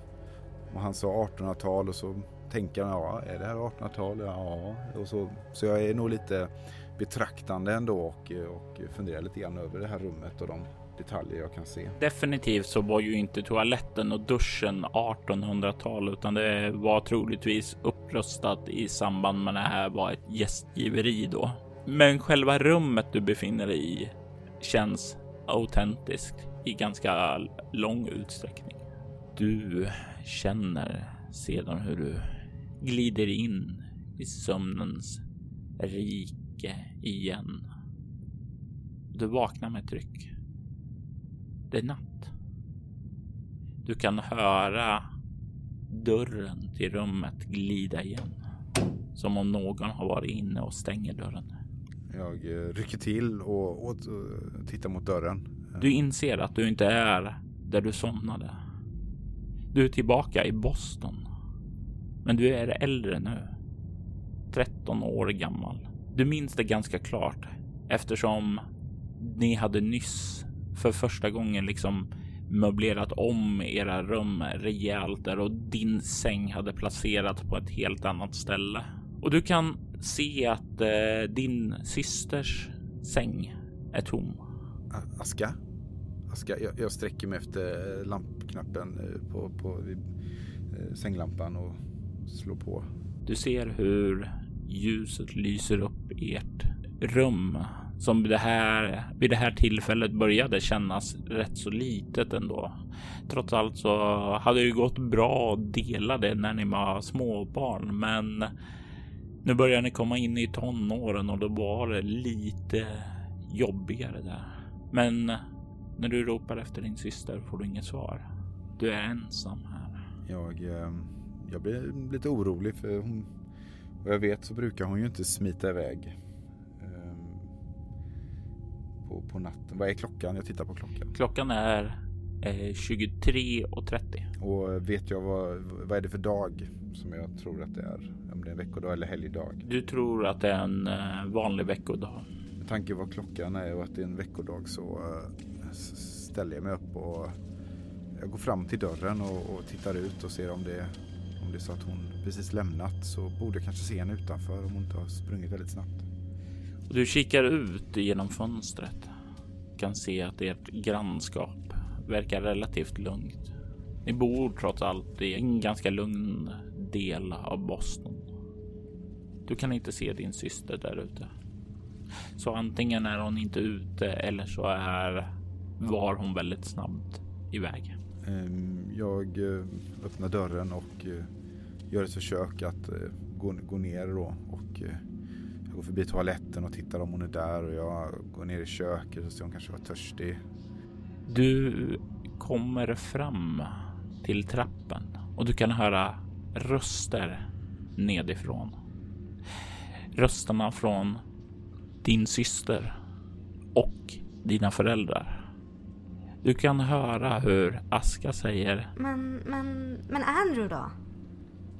och han sa 1800-tal och så tänker han, ja, är det här 1800-tal? Ja, och så, så jag är nog lite betraktande ändå och, eh, och funderar lite grann över det här rummet och de detaljer jag kan se. Definitivt så var ju inte toaletten och duschen 1800-tal utan det var troligtvis upprustat i samband med det här var ett gästgiveri då. Men själva rummet du befinner dig i känns autentiskt i ganska lång utsträckning. Du känner sedan hur du glider in i sömnens rike igen. Du vaknar med tryck. Det är natt. Du kan höra dörren till rummet glida igen. Som om någon har varit inne och stänger dörren. Jag eh, rycker till och, och eh, tittar mot dörren. Du inser att du inte är där du somnade. Du är tillbaka i Boston. Men du är äldre nu. 13 år gammal. Du minns det ganska klart eftersom ni hade nyss för första gången liksom möblerat om era rum rejält där och din säng hade placerats på ett helt annat ställe. Och du kan se att eh, din systers säng är tom. Aska? Aska? Jag, jag sträcker mig efter lampknappen eh, på, på eh, sänglampan och slår på. Du ser hur ljuset lyser upp ert rum som det här, vid det här tillfället började kännas rätt så litet ändå. Trots allt så hade det ju gått bra att dela det när ni var småbarn, men nu börjar ni komma in i tonåren och då var det lite jobbigare där. Men när du ropar efter din syster får du inget svar. Du är ensam här. Jag, eh, jag blir lite orolig för hon, vad jag vet så brukar hon ju inte smita iväg på, på natten. Vad är klockan? Jag tittar på klockan. Klockan är eh, 23.30. Och vet jag vad, vad är det för dag som jag tror att det är? Om det är en veckodag eller helgdag. Du tror att det är en eh, vanlig veckodag. Med tanke på vad klockan är och att det är en veckodag så eh, ställer jag mig upp och jag går fram till dörren och, och tittar ut och ser om det, om det är så att hon precis lämnat så borde jag kanske se henne utanför om hon inte har sprungit väldigt snabbt. Du kikar ut genom fönstret. Kan se att ert grannskap verkar relativt lugnt. Ni bor trots allt i en ganska lugn del av Boston. Du kan inte se din syster där ute. Så antingen är hon inte ute eller så är var hon väldigt snabbt iväg. Ehm, jag eh, öppnar dörren och eh, gör ett försök att eh, gå, ner då och jag går förbi toaletten och tittar om hon är där och jag går ner i köket och ser om hon kanske var törstig. Du kommer fram till trappen och du kan höra röster nedifrån. Rösterna från din syster och dina föräldrar. Du kan höra hur Aska säger. Men, men, men Andrew då?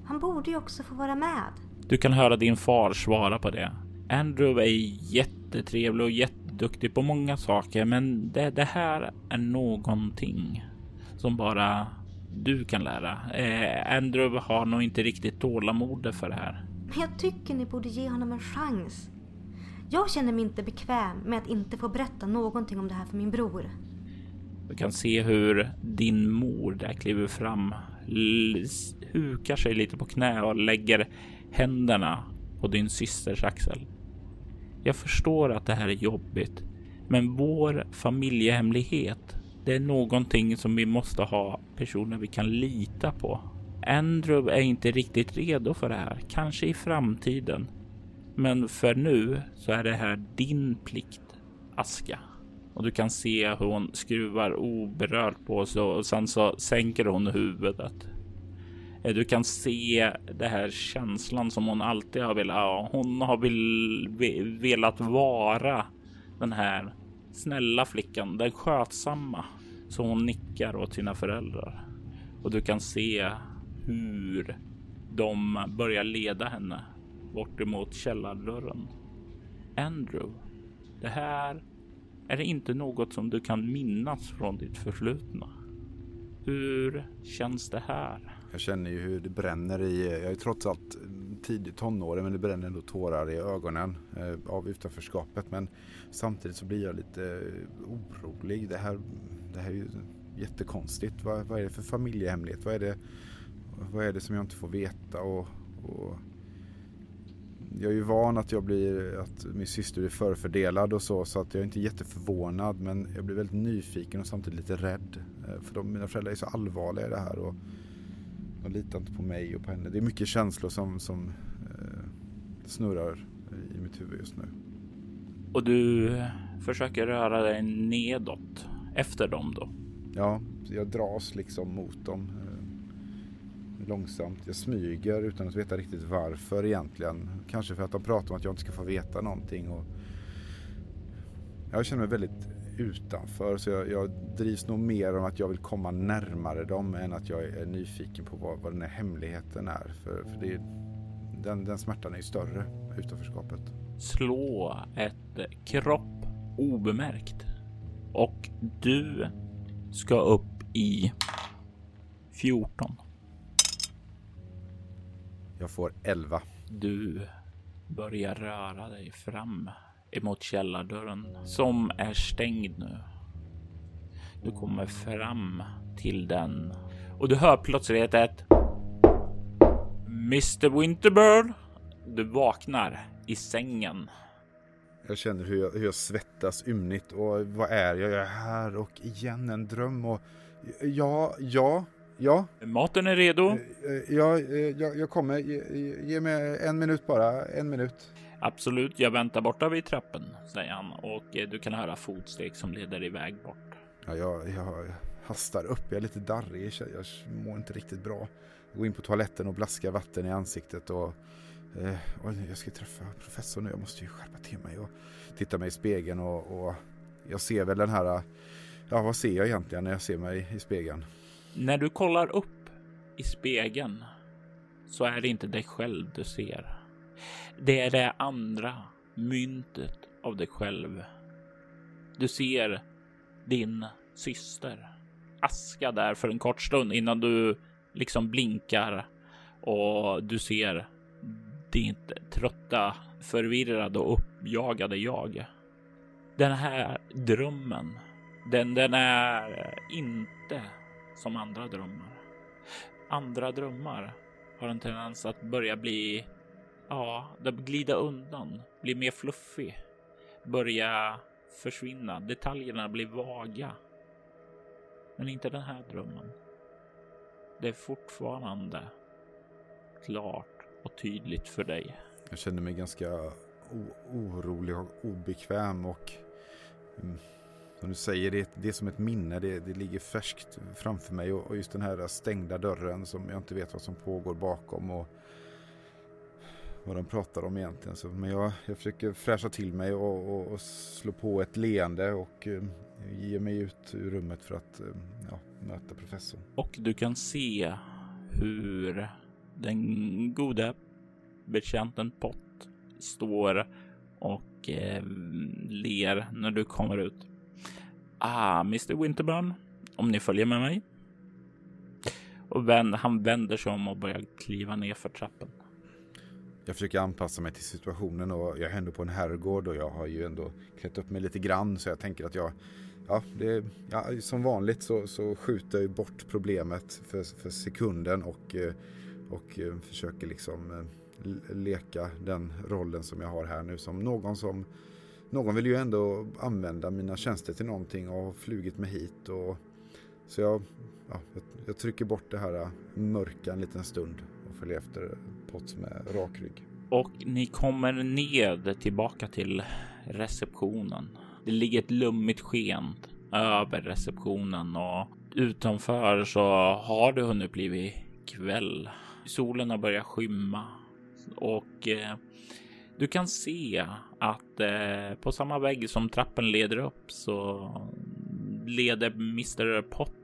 Han borde ju också få vara med. Du kan höra din far svara på det. Andrew är jättetrevlig och jätte duktig på många saker, men det, det här är någonting som bara du kan lära. Eh, Andrew har nog inte riktigt tålamod för det här. Men jag tycker ni borde ge honom en chans. Jag känner mig inte bekväm med att inte få berätta någonting om det här för min bror. Du kan se hur din mor där kliver fram, hukar sig lite på knä och lägger händerna på din systers axel. Jag förstår att det här är jobbigt, men vår familjehemlighet, det är någonting som vi måste ha personer vi kan lita på. Andrew är inte riktigt redo för det här, kanske i framtiden. Men för nu så är det här din plikt, Aska. Och du kan se hur hon skruvar oberört på sig och sen så sänker hon huvudet. Eh, du kan se det här känslan som hon alltid har velat. Ja, hon har velat vara den här snälla flickan, den skötsamma. Så hon nickar åt sina föräldrar och du kan se hur de börjar leda henne bort emot källardörren. Andrew, det här är inte något som du kan minnas från ditt förflutna. Hur känns det här? Jag känner ju hur det bränner i, jag är trots allt tidigt tonåring men det bränner ändå tårar i ögonen eh, av utanförskapet. Men samtidigt så blir jag lite eh, orolig. Det här, det här är ju jättekonstigt. Vad, vad är det för familjehemlighet? Vad är det, vad är det som jag inte får veta? Och, och jag är ju van att jag blir, att min syster är förfördelad och så, så att jag är inte jätteförvånad men jag blir väldigt nyfiken och samtidigt lite rädd. Eh, för de, mina föräldrar är så allvarliga i det här och de litar inte på mig och på henne. Det är mycket känslor som, som eh, snurrar i mitt huvud just nu. Och du försöker röra dig nedåt efter dem då? Ja, jag dras liksom mot dem långsamt. Jag smyger utan att veta riktigt varför egentligen. Kanske för att de pratar om att jag inte ska få veta någonting. Och jag känner mig väldigt utanför så jag, jag drivs nog mer om att jag vill komma närmare dem än att jag är nyfiken på vad, vad den här hemligheten är. För, för det, den, den smärtan är ju större, utanförskapet. Slå ett kropp obemärkt. Och du ska upp i 14. Jag får 11. Du börjar röra dig fram emot källardörren som är stängd nu. Du kommer fram till den och du hör plötsligt ett Mr Winterbird. Du vaknar i sängen. Jag känner hur jag, hur jag svettas ymnigt och vad är jag? Jag är här och igen en dröm och ja, ja, Ja. Maten är redo. Eh, eh, ja, eh, jag, jag kommer. Ge, ge, mig en minut bara. En minut. Absolut, jag väntar borta vid trappen, säger han och du kan höra fotsteg som leder iväg bort. Ja, jag, jag hastar upp. Jag är lite darrig. Jag mår inte riktigt bra. Jag går in på toaletten och blaskar vatten i ansiktet och, eh, och jag ska träffa professorn nu. Jag måste ju skärpa till mig och titta mig i spegeln och, och jag ser väl den här. Ja, vad ser jag egentligen när jag ser mig i spegeln? När du kollar upp i spegeln så är det inte dig själv du ser. Det är det andra myntet av dig själv. Du ser din syster Aska där för en kort stund innan du liksom blinkar och du ser ditt trötta, förvirrade och uppjagade jag. Den här drömmen, den, den är inte som andra drömmar. Andra drömmar har en tendens att börja bli, ja, glida undan, bli mer fluffig, börja försvinna. Detaljerna blir vaga. Men inte den här drömmen. Det är fortfarande klart och tydligt för dig. Jag känner mig ganska orolig och obekväm och mm, som du säger, det, det är som ett minne. Det, det ligger färskt framför mig och, och, just den här stängda dörren som jag inte vet vad som pågår bakom och vad de pratar om egentligen. Så, men jag, jag försöker fräscha till mig och, och, och slå på ett leende och eh, ge mig ut ur rummet för att eh, ja, möta professorn. Och du kan se hur den goda betjänten Pott står och eh, ler när du kommer ut. Ah, Mr Winterburn, om ni följer med mig. Och vän, han vänder sig om och börjar kliva ner för trappen. Jag försöker anpassa mig till situationen och jag är ändå på en herrgård och jag har ju ändå klätt upp mig lite grann så jag tänker att jag Ja, det, ja som vanligt så, så skjuter jag bort problemet för, för sekunden och, eh, och eh, försöker liksom eh, leka den rollen som jag har här nu som någon som någon vill ju ändå använda mina tjänster till någonting och har flugit mig hit och så jag, ja, jag, trycker bort det här mörka en liten stund följa efter Potts med rak rygg. Och ni kommer ned tillbaka till receptionen. Det ligger ett lummigt sken över receptionen och utanför så har det hunnit bli kväll. Solen har börjat skymma och eh, du kan se att eh, på samma vägg som trappen leder upp så leder Mr Pott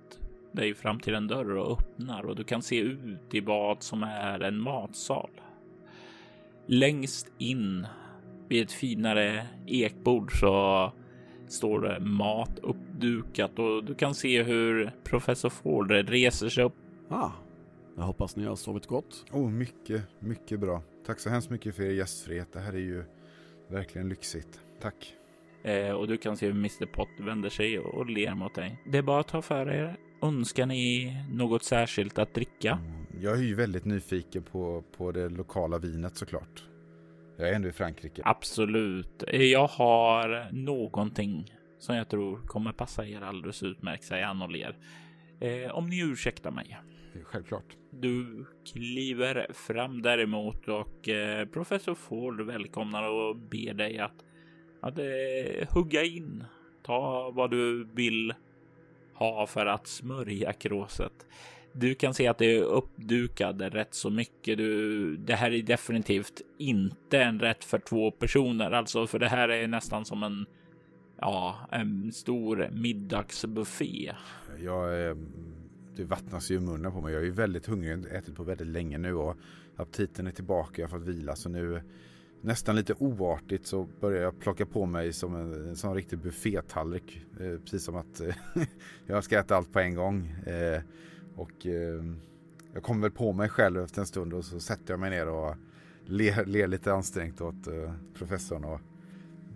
dig fram till en dörr och öppnar och du kan se ut i vad som är en matsal. Längst in vid ett finare ekbord så står det mat uppdukat och du kan se hur professor Ford reser sig upp. Ah, jag hoppas ni har sovit gott. Oh, mycket, mycket bra. Tack så hemskt mycket för er gästfrihet. Det här är ju verkligen lyxigt. Tack. Eh, och du kan se hur Mr Pott vänder sig och ler mot dig. Det är bara att ta för er. Önskar ni något särskilt att dricka? Mm, jag är ju väldigt nyfiken på, på det lokala vinet såklart. Jag är ändå i Frankrike. Absolut. Jag har någonting som jag tror kommer passa er alldeles utmärkt, säger han och ler. Eh, om ni ursäktar mig. Självklart. Du kliver fram däremot och eh, professor Ford välkomnar och ber dig att, att eh, hugga in. Ta vad du vill ha för att smörja kråset. Du kan se att det är uppdukade rätt så mycket. Du, det här är definitivt inte en rätt för två personer, alltså för det här är nästan som en ja, en stor middagsbuffé. Jag är, det vattnas ju i munnen på mig. Jag är väldigt hungrig, ätit på väldigt länge nu och aptiten är tillbaka. Jag har fått vila så nu nästan lite oartigt så börjar jag plocka på mig som en, en sån riktig buffétallrik. Eh, precis som att eh, jag ska äta allt på en gång. Eh, och eh, jag kommer väl på mig själv efter en stund och så sätter jag mig ner och ler, ler lite ansträngt åt eh, professorn och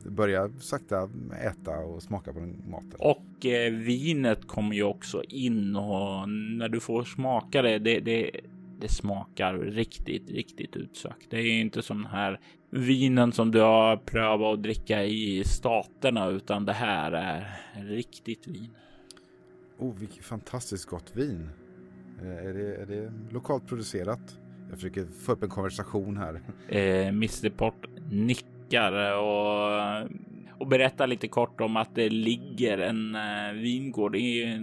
börjar sakta äta och smaka på den maten. Och eh, vinet kommer ju också in och när du får smaka det, det, det, det smakar riktigt, riktigt utsökt. Det är inte sån här vinen som du har prövat att dricka i staterna, utan det här är riktigt vin. Oh, vilket fantastiskt gott vin. Eh, är det, är det lokalt producerat? Jag försöker få upp en konversation här. Eh, Mr Port nickar och, och berättar lite kort om att det ligger en eh, vingård i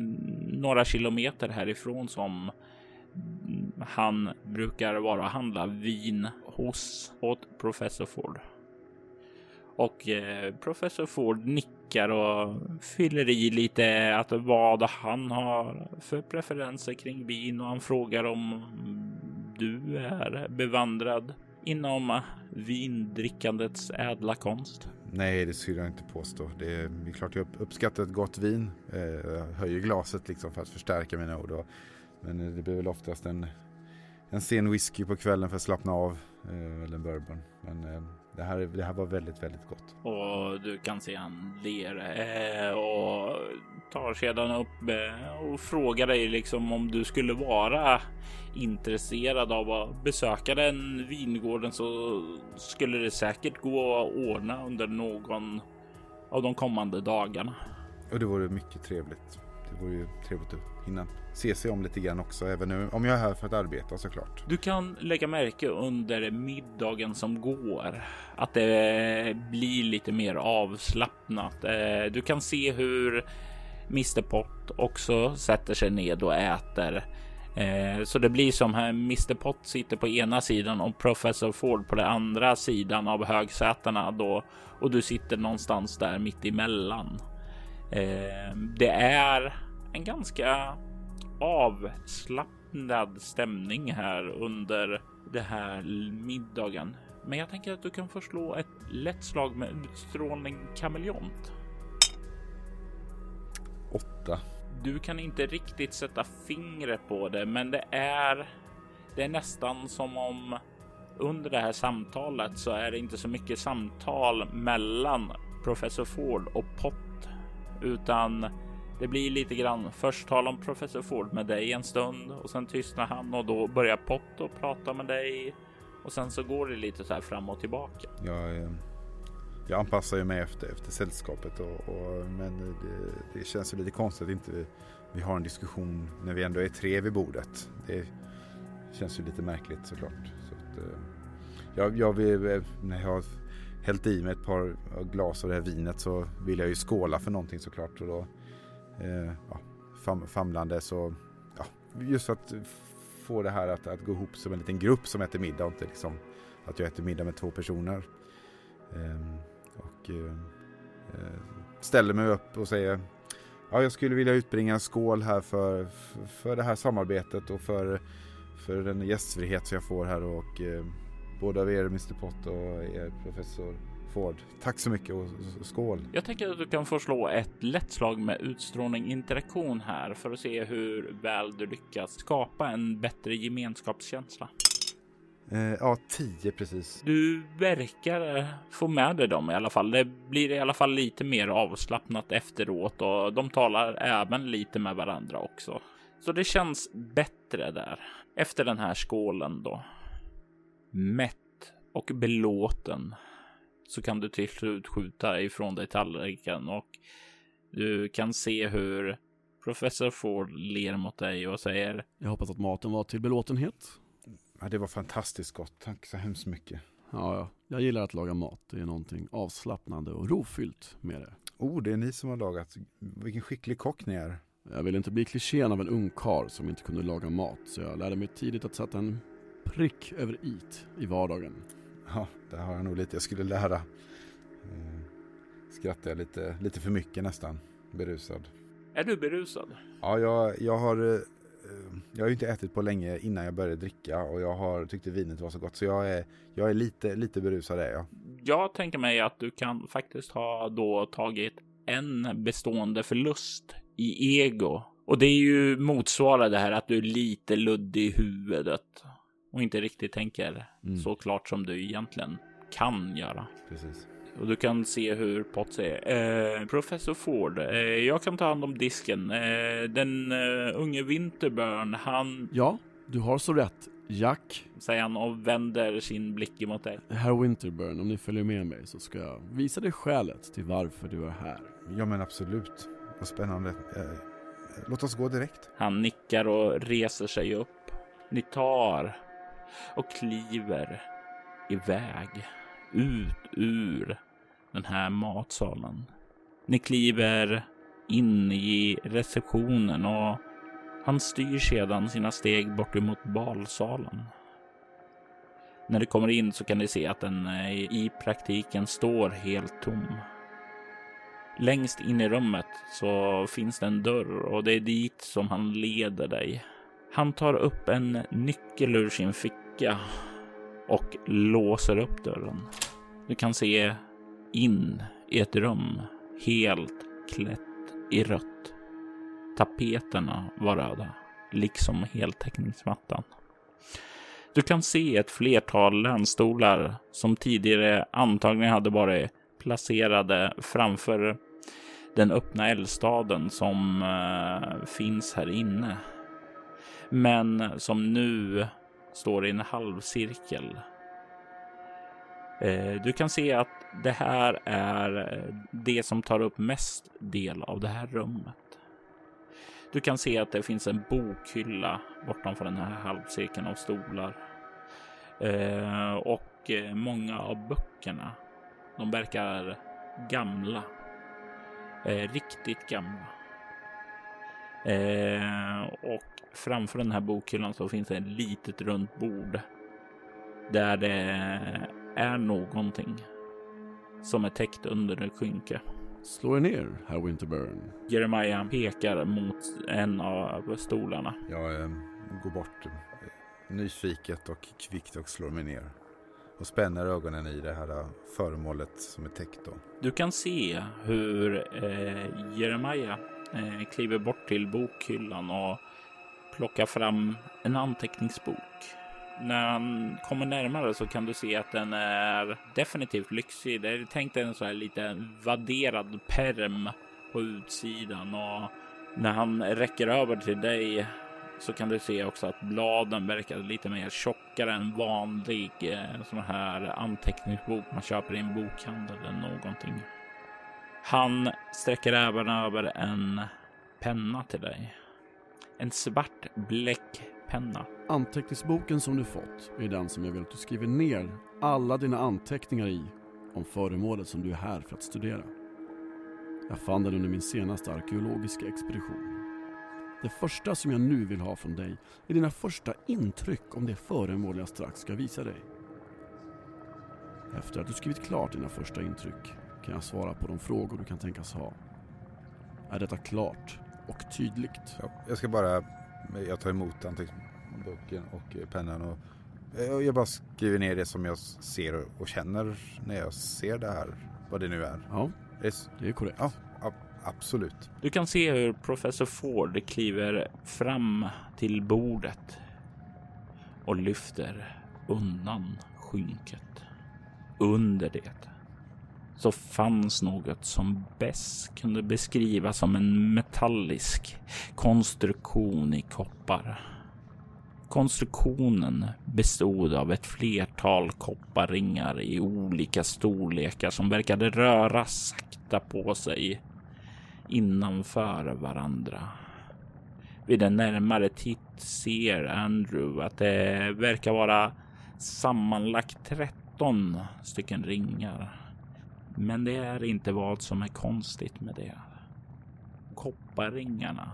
några kilometer härifrån som han brukar vara och handla vin hos åt professor Ford. Och eh, professor Ford nickar och fyller i lite att vad han har för preferenser kring vin och han frågar om du är bevandrad inom vindrickandets ädla konst. Nej, det skulle jag inte påstå. Det är, det är klart jag uppskattar ett gott vin. Eh, jag höjer glaset liksom för att förstärka mina ord. Men det blir väl oftast en, en sen whisky på kvällen för att slappna av. Eh, eller en bourbon. Men det här, det här var väldigt, väldigt gott. Och du kan se han ler eh, och tar sedan upp eh, och frågar dig liksom om du skulle vara intresserad av att besöka den vingården så skulle det säkert gå att ordna under någon av de kommande dagarna. Och det vore mycket trevligt. Det vore ju trevligt att hinna se sig om lite grann också, även nu om jag är här för att arbeta såklart. Du kan lägga märke under middagen som går att det blir lite mer avslappnat. Eh, du kan se hur Mr Pott också sätter sig ned och äter. Eh, så det blir som här Mr Pott sitter på ena sidan och Professor Ford på den andra sidan av högsätena då och du sitter någonstans där mitt emellan. Eh, det är en ganska avslappnad stämning här under det här middagen. Men jag tänker att du kan förslå ett lätt slag med utstrålning kameleont. Åtta. Du kan inte riktigt sätta fingret på det, men det är. Det är nästan som om under det här samtalet så är det inte så mycket samtal mellan professor Ford och Pott, utan det blir lite grann först tal om professor Ford med dig en stund och sen tystnar han och då börjar Pott och prata med dig och sen så går det lite så här fram och tillbaka. Jag, eh, jag anpassar ju mig efter, efter sällskapet och, och men det, det känns ju lite konstigt att inte vi har en diskussion när vi ändå är tre vid bordet. Det känns ju lite märkligt såklart. Så att, eh, jag, jag vill, eh, när jag har hällt i mig ett par glas av det här vinet så vill jag ju skåla för någonting såklart. Och då, eh, ja, fam, famlande så, ja, just för att få det här att, att gå ihop som en liten grupp som äter middag och inte liksom att jag äter middag med två personer. Ehm, eh, och eh, ställer mig upp och säger Ja, jag skulle vilja utbringa en skål här för, för det här samarbetet och för, för den gästfrihet som jag får här och eh, både av er Mr Pott och er professor Ford. Tack så mycket och skål! Jag tänker att du kan få slå ett lätt slag med utstrålning interaktion här för att se hur väl du lyckas skapa en bättre gemenskapskänsla. Eh, ja, 10 precis. Du verkar få med dig dem i alla fall. Det blir i alla fall lite mer avslappnat efteråt och de talar även lite med varandra också. Så det känns bättre där efter den här skålen då. Mätt och belåten så kan du till slut skjuta ifrån dig tallriken och du kan se hur professor Ford ler mot dig och säger Jag hoppas att maten var till belåtenhet. Ja, det var fantastiskt gott. Tack så hemskt mycket. Ja, ja. Jag gillar att laga mat. Det är någonting avslappnande och rofyllt med det. Oh, det är ni som har lagat. Vilken skicklig kock ni är. Jag ville inte bli klichén av en ung kar som inte kunde laga mat, så jag lärde mig tidigt att sätta en prick över it i vardagen. Ja, det har jag nog lite jag skulle lära. Eh, skrattar jag lite, lite för mycket nästan. Berusad. Är du berusad? Ja, jag, jag har... Eh, jag har ju inte ätit på länge innan jag började dricka och jag har tyckte vinet var så gott så jag är, jag är lite, lite berusad är jag. Jag tänker mig att du kan faktiskt ha då tagit en bestående förlust i ego. Och det är ju motsvarar det här att du är lite luddig i huvudet och inte riktigt tänker mm. så klart som du egentligen kan göra. Precis. Och du kan se hur Pott säger. Eh, Professor Ford, eh, jag kan ta hand om disken. Eh, den uh, unge Winterburn, han... Ja, du har så rätt. Jack. Säger han och vänder sin blick emot dig. Herr Winterburn, om ni följer med mig så ska jag visa dig skälet till varför du är här. Ja men absolut. Vad spännande. Eh, låt oss gå direkt. Han nickar och reser sig upp. Ni tar och kliver iväg ut ur den här matsalen. Ni kliver in i receptionen och han styr sedan sina steg bort emot balsalen. När du kommer in så kan du se att den eh, i praktiken står helt tom. Längst in i rummet så finns det en dörr och det är dit som han leder dig. Han tar upp en nyckel ur sin ficka och låser upp dörren. Du kan se in i ett rum helt klätt i rött. Tapeterna var röda, liksom heltäckningsmattan. Du kan se ett flertal länstolar som tidigare antagligen hade varit placerade framför den öppna eldstaden som eh, finns här inne. Men som nu står i en halvcirkel. Eh, du kan se att det här är eh, det som tar upp mest del av det här rummet. Du kan se att det finns en bokhylla bortanför den här halvcirkeln av stolar. Eh, och många av böckerna, de verkar gamla riktigt gamla. Eh, och framför den här bokhyllan så finns det ett litet runt bord där det är någonting som är täckt under ett skynke. Slå er ner, herr Winterburn. Jeremiah pekar mot en av stolarna. Jag eh, går bort eh, nyfiket och kvickt och slår mig ner. och spänner ögonen i det här föremålet som är täckt. Då. Du kan se hur eh, Jeremiah eh, kliver bort till bokhyllan och plockar fram en anteckningsbok. När han kommer närmare så kan du se att den är definitivt lyxig. Det är tänkt en så här lite vadderad perm på utsidan och när han räcker över till dig så kan du se också att bladen verkar lite mer tjockare än vanlig eh, sån här anteckningsbok man köper i en bokhandel eller någonting. Han sträcker även över en penna till dig. En svart bläckpenna. Anteckningsboken som du fått är den som jag vill att du skriver ner alla dina anteckningar i om föremålet som du är här för att studera. Jag fann den under min senaste arkeologiska expedition. Det första som jag nu vill ha från dig är dina första intryck om det föremål jag strax ska visa dig. Efter att du skrivit klart dina första intryck kan jag svara på de frågor du kan tänkas ha. Är detta klart och tydligt? Ja, jag ska bara, jag tar emot anteckningsboken och pennan och jag bara skriver ner det som jag ser och känner när jag ser det här, vad det nu är. Ja, det är korrekt. Ja, absolut. Du kan se hur professor Ford kliver fram till bordet och lyfter undan skynket. Under det så fanns något som bäst kunde beskrivas som en metallisk konstruktion i koppar. Konstruktionen bestod av ett flertal kopparringar i olika storlekar som verkade röra sakta på sig innanför varandra. Vid en närmare titt ser Andrew att det verkar vara sammanlagt 13 stycken ringar. Men det är inte vad som är konstigt med det. Kopparringarna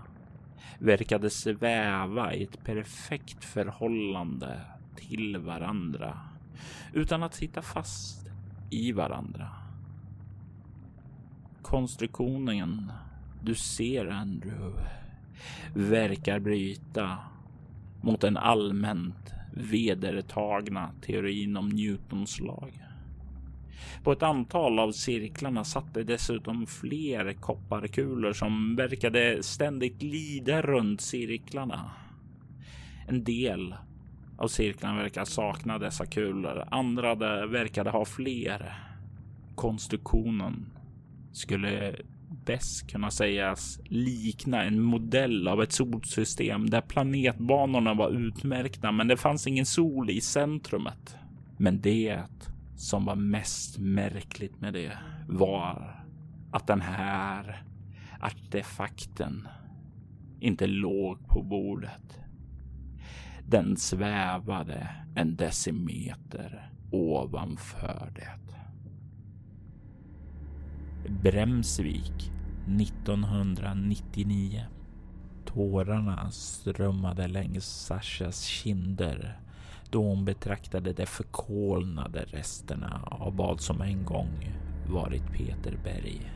verkade sväva i ett perfekt förhållande till varandra utan att sitta fast i varandra. Konstruktionen du ser Andrew verkar bryta mot den allmänt vedertagna teorin om Newtons lag. På ett antal av cirklarna satt det dessutom fler kopparkulor som verkade ständigt glida runt cirklarna. En del av cirklarna verkar sakna dessa kulor, andra verkade ha fler. Konstruktionen skulle bäst kunna sägas likna en modell av ett solsystem där planetbanorna var utmärkta men det fanns ingen sol i centrumet. Men det som var mest märkligt med det var att den här artefakten inte låg på bordet. Den svävade en decimeter ovanför det. Bremsvik 1999. Tårarna strömmade längs Sashas kinder då hon betraktade de förkolnade resterna av vad som en gång varit Peter Berg.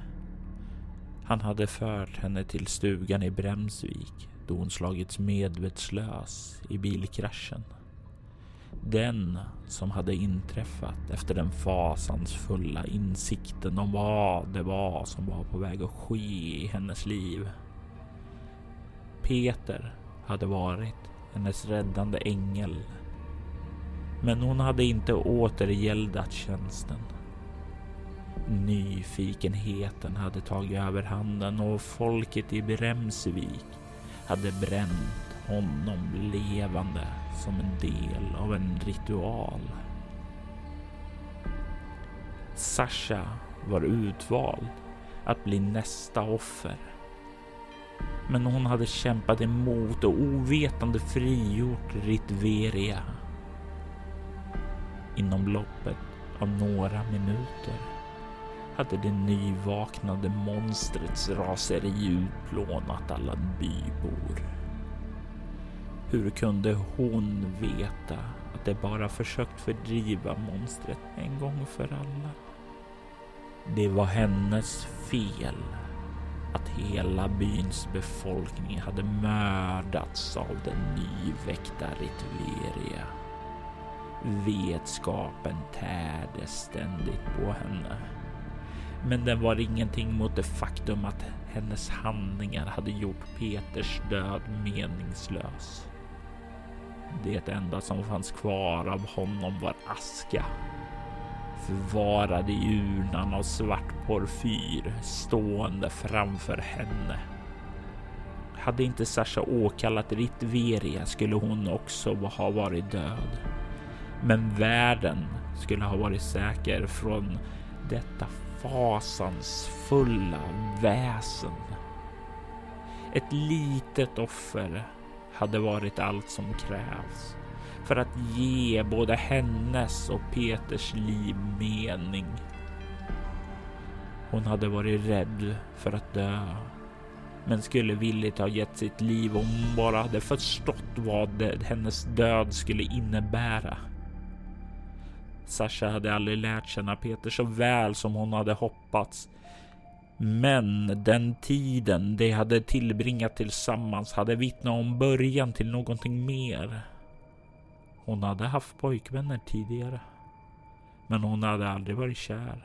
Han hade fört henne till stugan i Bremsvik då hon slagits medvetslös i bilkraschen. Den som hade inträffat efter den fasansfulla insikten om vad det var som var på väg att ske i hennes liv. Peter hade varit hennes räddande ängel. Men hon hade inte återgäldat tjänsten. Nyfikenheten hade tagit över handen och folket i Bremsvik hade bränt honom levande som en del av en ritual. Sasha var utvald att bli nästa offer. Men hon hade kämpat emot och ovetande frigjort Ritveria. Inom loppet av några minuter hade det nyvaknade monstrets raseri utplånat alla bybor. Hur kunde hon veta att det bara försökt fördriva monstret en gång för alla? Det var hennes fel att hela byns befolkning hade mördats av den nyväckta Ritveria. Vetskapen tärde ständigt på henne. Men den var ingenting mot det faktum att hennes handlingar hade gjort Peters död meningslös. Det enda som fanns kvar av honom var aska. Förvarad i urnan av svart porfyr stående framför henne. Hade inte Sasha åkallat Ritveria skulle hon också ha varit död. Men världen skulle ha varit säker från detta fasansfulla väsen. Ett litet offer hade varit allt som krävs för att ge både hennes och Peters liv mening. Hon hade varit rädd för att dö, men skulle villigt ha gett sitt liv om hon bara hade förstått vad det, hennes död skulle innebära. Sasha hade aldrig lärt känna Peter så väl som hon hade hoppats. Men den tiden de hade tillbringat tillsammans hade vittnat om början till någonting mer. Hon hade haft pojkvänner tidigare. Men hon hade aldrig varit kär.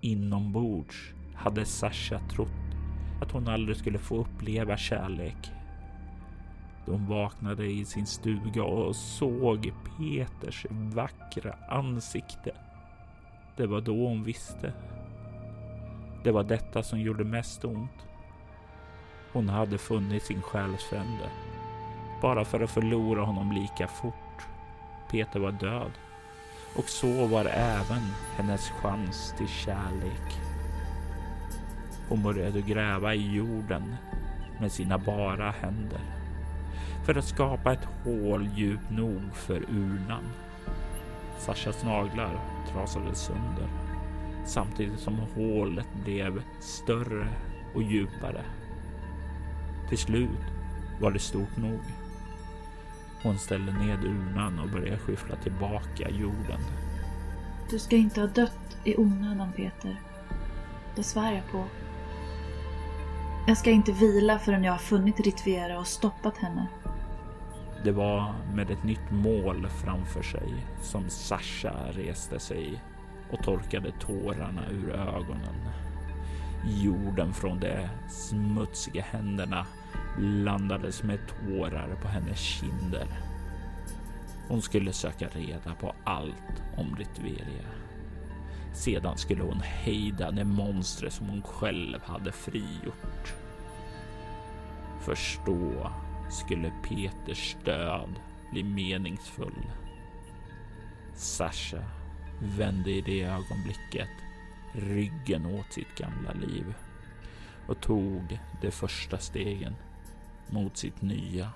Inombords hade Sasha trott att hon aldrig skulle få uppleva kärlek. De vaknade i sin stuga och såg Peters vackra ansikte. Det var då hon visste. Det var detta som gjorde mest ont. Hon hade funnit sin själsfrände. Bara för att förlora honom lika fort. Peter var död. Och så var även hennes chans till kärlek. Hon började gräva i jorden med sina bara händer för att skapa ett hål djupt nog för urnan. Sashas naglar trasades sönder samtidigt som hålet blev större och djupare. Till slut var det stort nog. Hon ställde ned urnan och började skyffla tillbaka jorden. Du ska inte ha dött i onödan Peter. Det svär jag på. Jag ska inte vila förrän jag har funnit Ritvera och stoppat henne. Det var med ett nytt mål framför sig som Sasha reste sig och torkade tårarna ur ögonen. Jorden från de smutsiga händerna blandades med tårar på hennes kinder. Hon skulle söka reda på allt om Ritveria. Sedan skulle hon hejda det monster som hon själv hade frigjort. Förstå skulle Peters död bli meningsfull. Sasha vände i det ögonblicket ryggen åt sitt gamla liv och tog de första stegen mot sitt nya.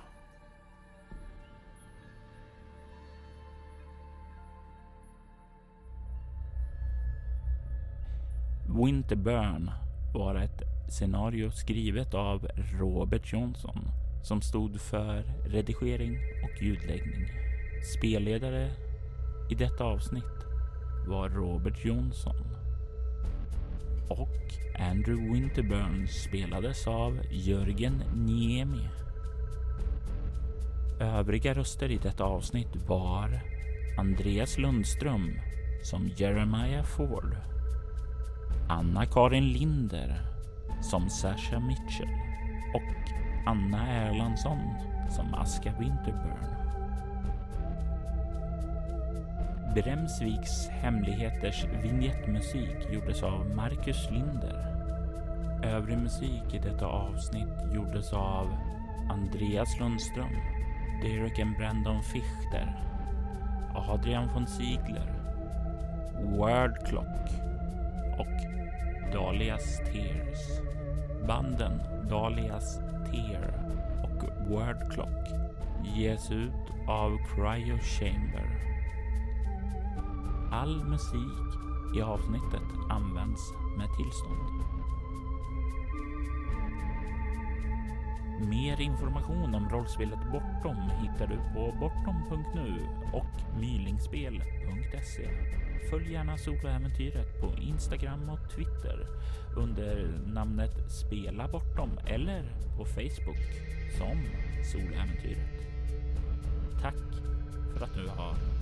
Winterburn var ett scenario skrivet av Robert Johnson som stod för redigering och ljudläggning. Spelledare i detta avsnitt var Robert Jonsson och Andrew Winterburn spelades av Jörgen Niemi. Övriga röster i detta avsnitt var Andreas Lundström som Jeremiah Ford, Anna-Karin Linder som Sasha Mitchell och Anna Erlandsson som Aska Winterburn. Bremsviks hemligheters vignettmusik gjordes av Marcus Linder. Övrig musik i detta avsnitt gjordes av Andreas Lundström, Derek and Brandon Fichter, Adrian von Ziegler, Word Clock och Dalias Tears. Banden Dalias Ear och Word Clock ges ut av Cryo Chamber. All musik i avsnittet används med tillstånd. Mer information om rollspelet Bortom hittar du på bortom.nu och mylingspel.se. Följ gärna Soloäventyret på Instagram och Twitter under namnet Spela Bortom eller på Facebook som Soläventyret. Tack för att du har.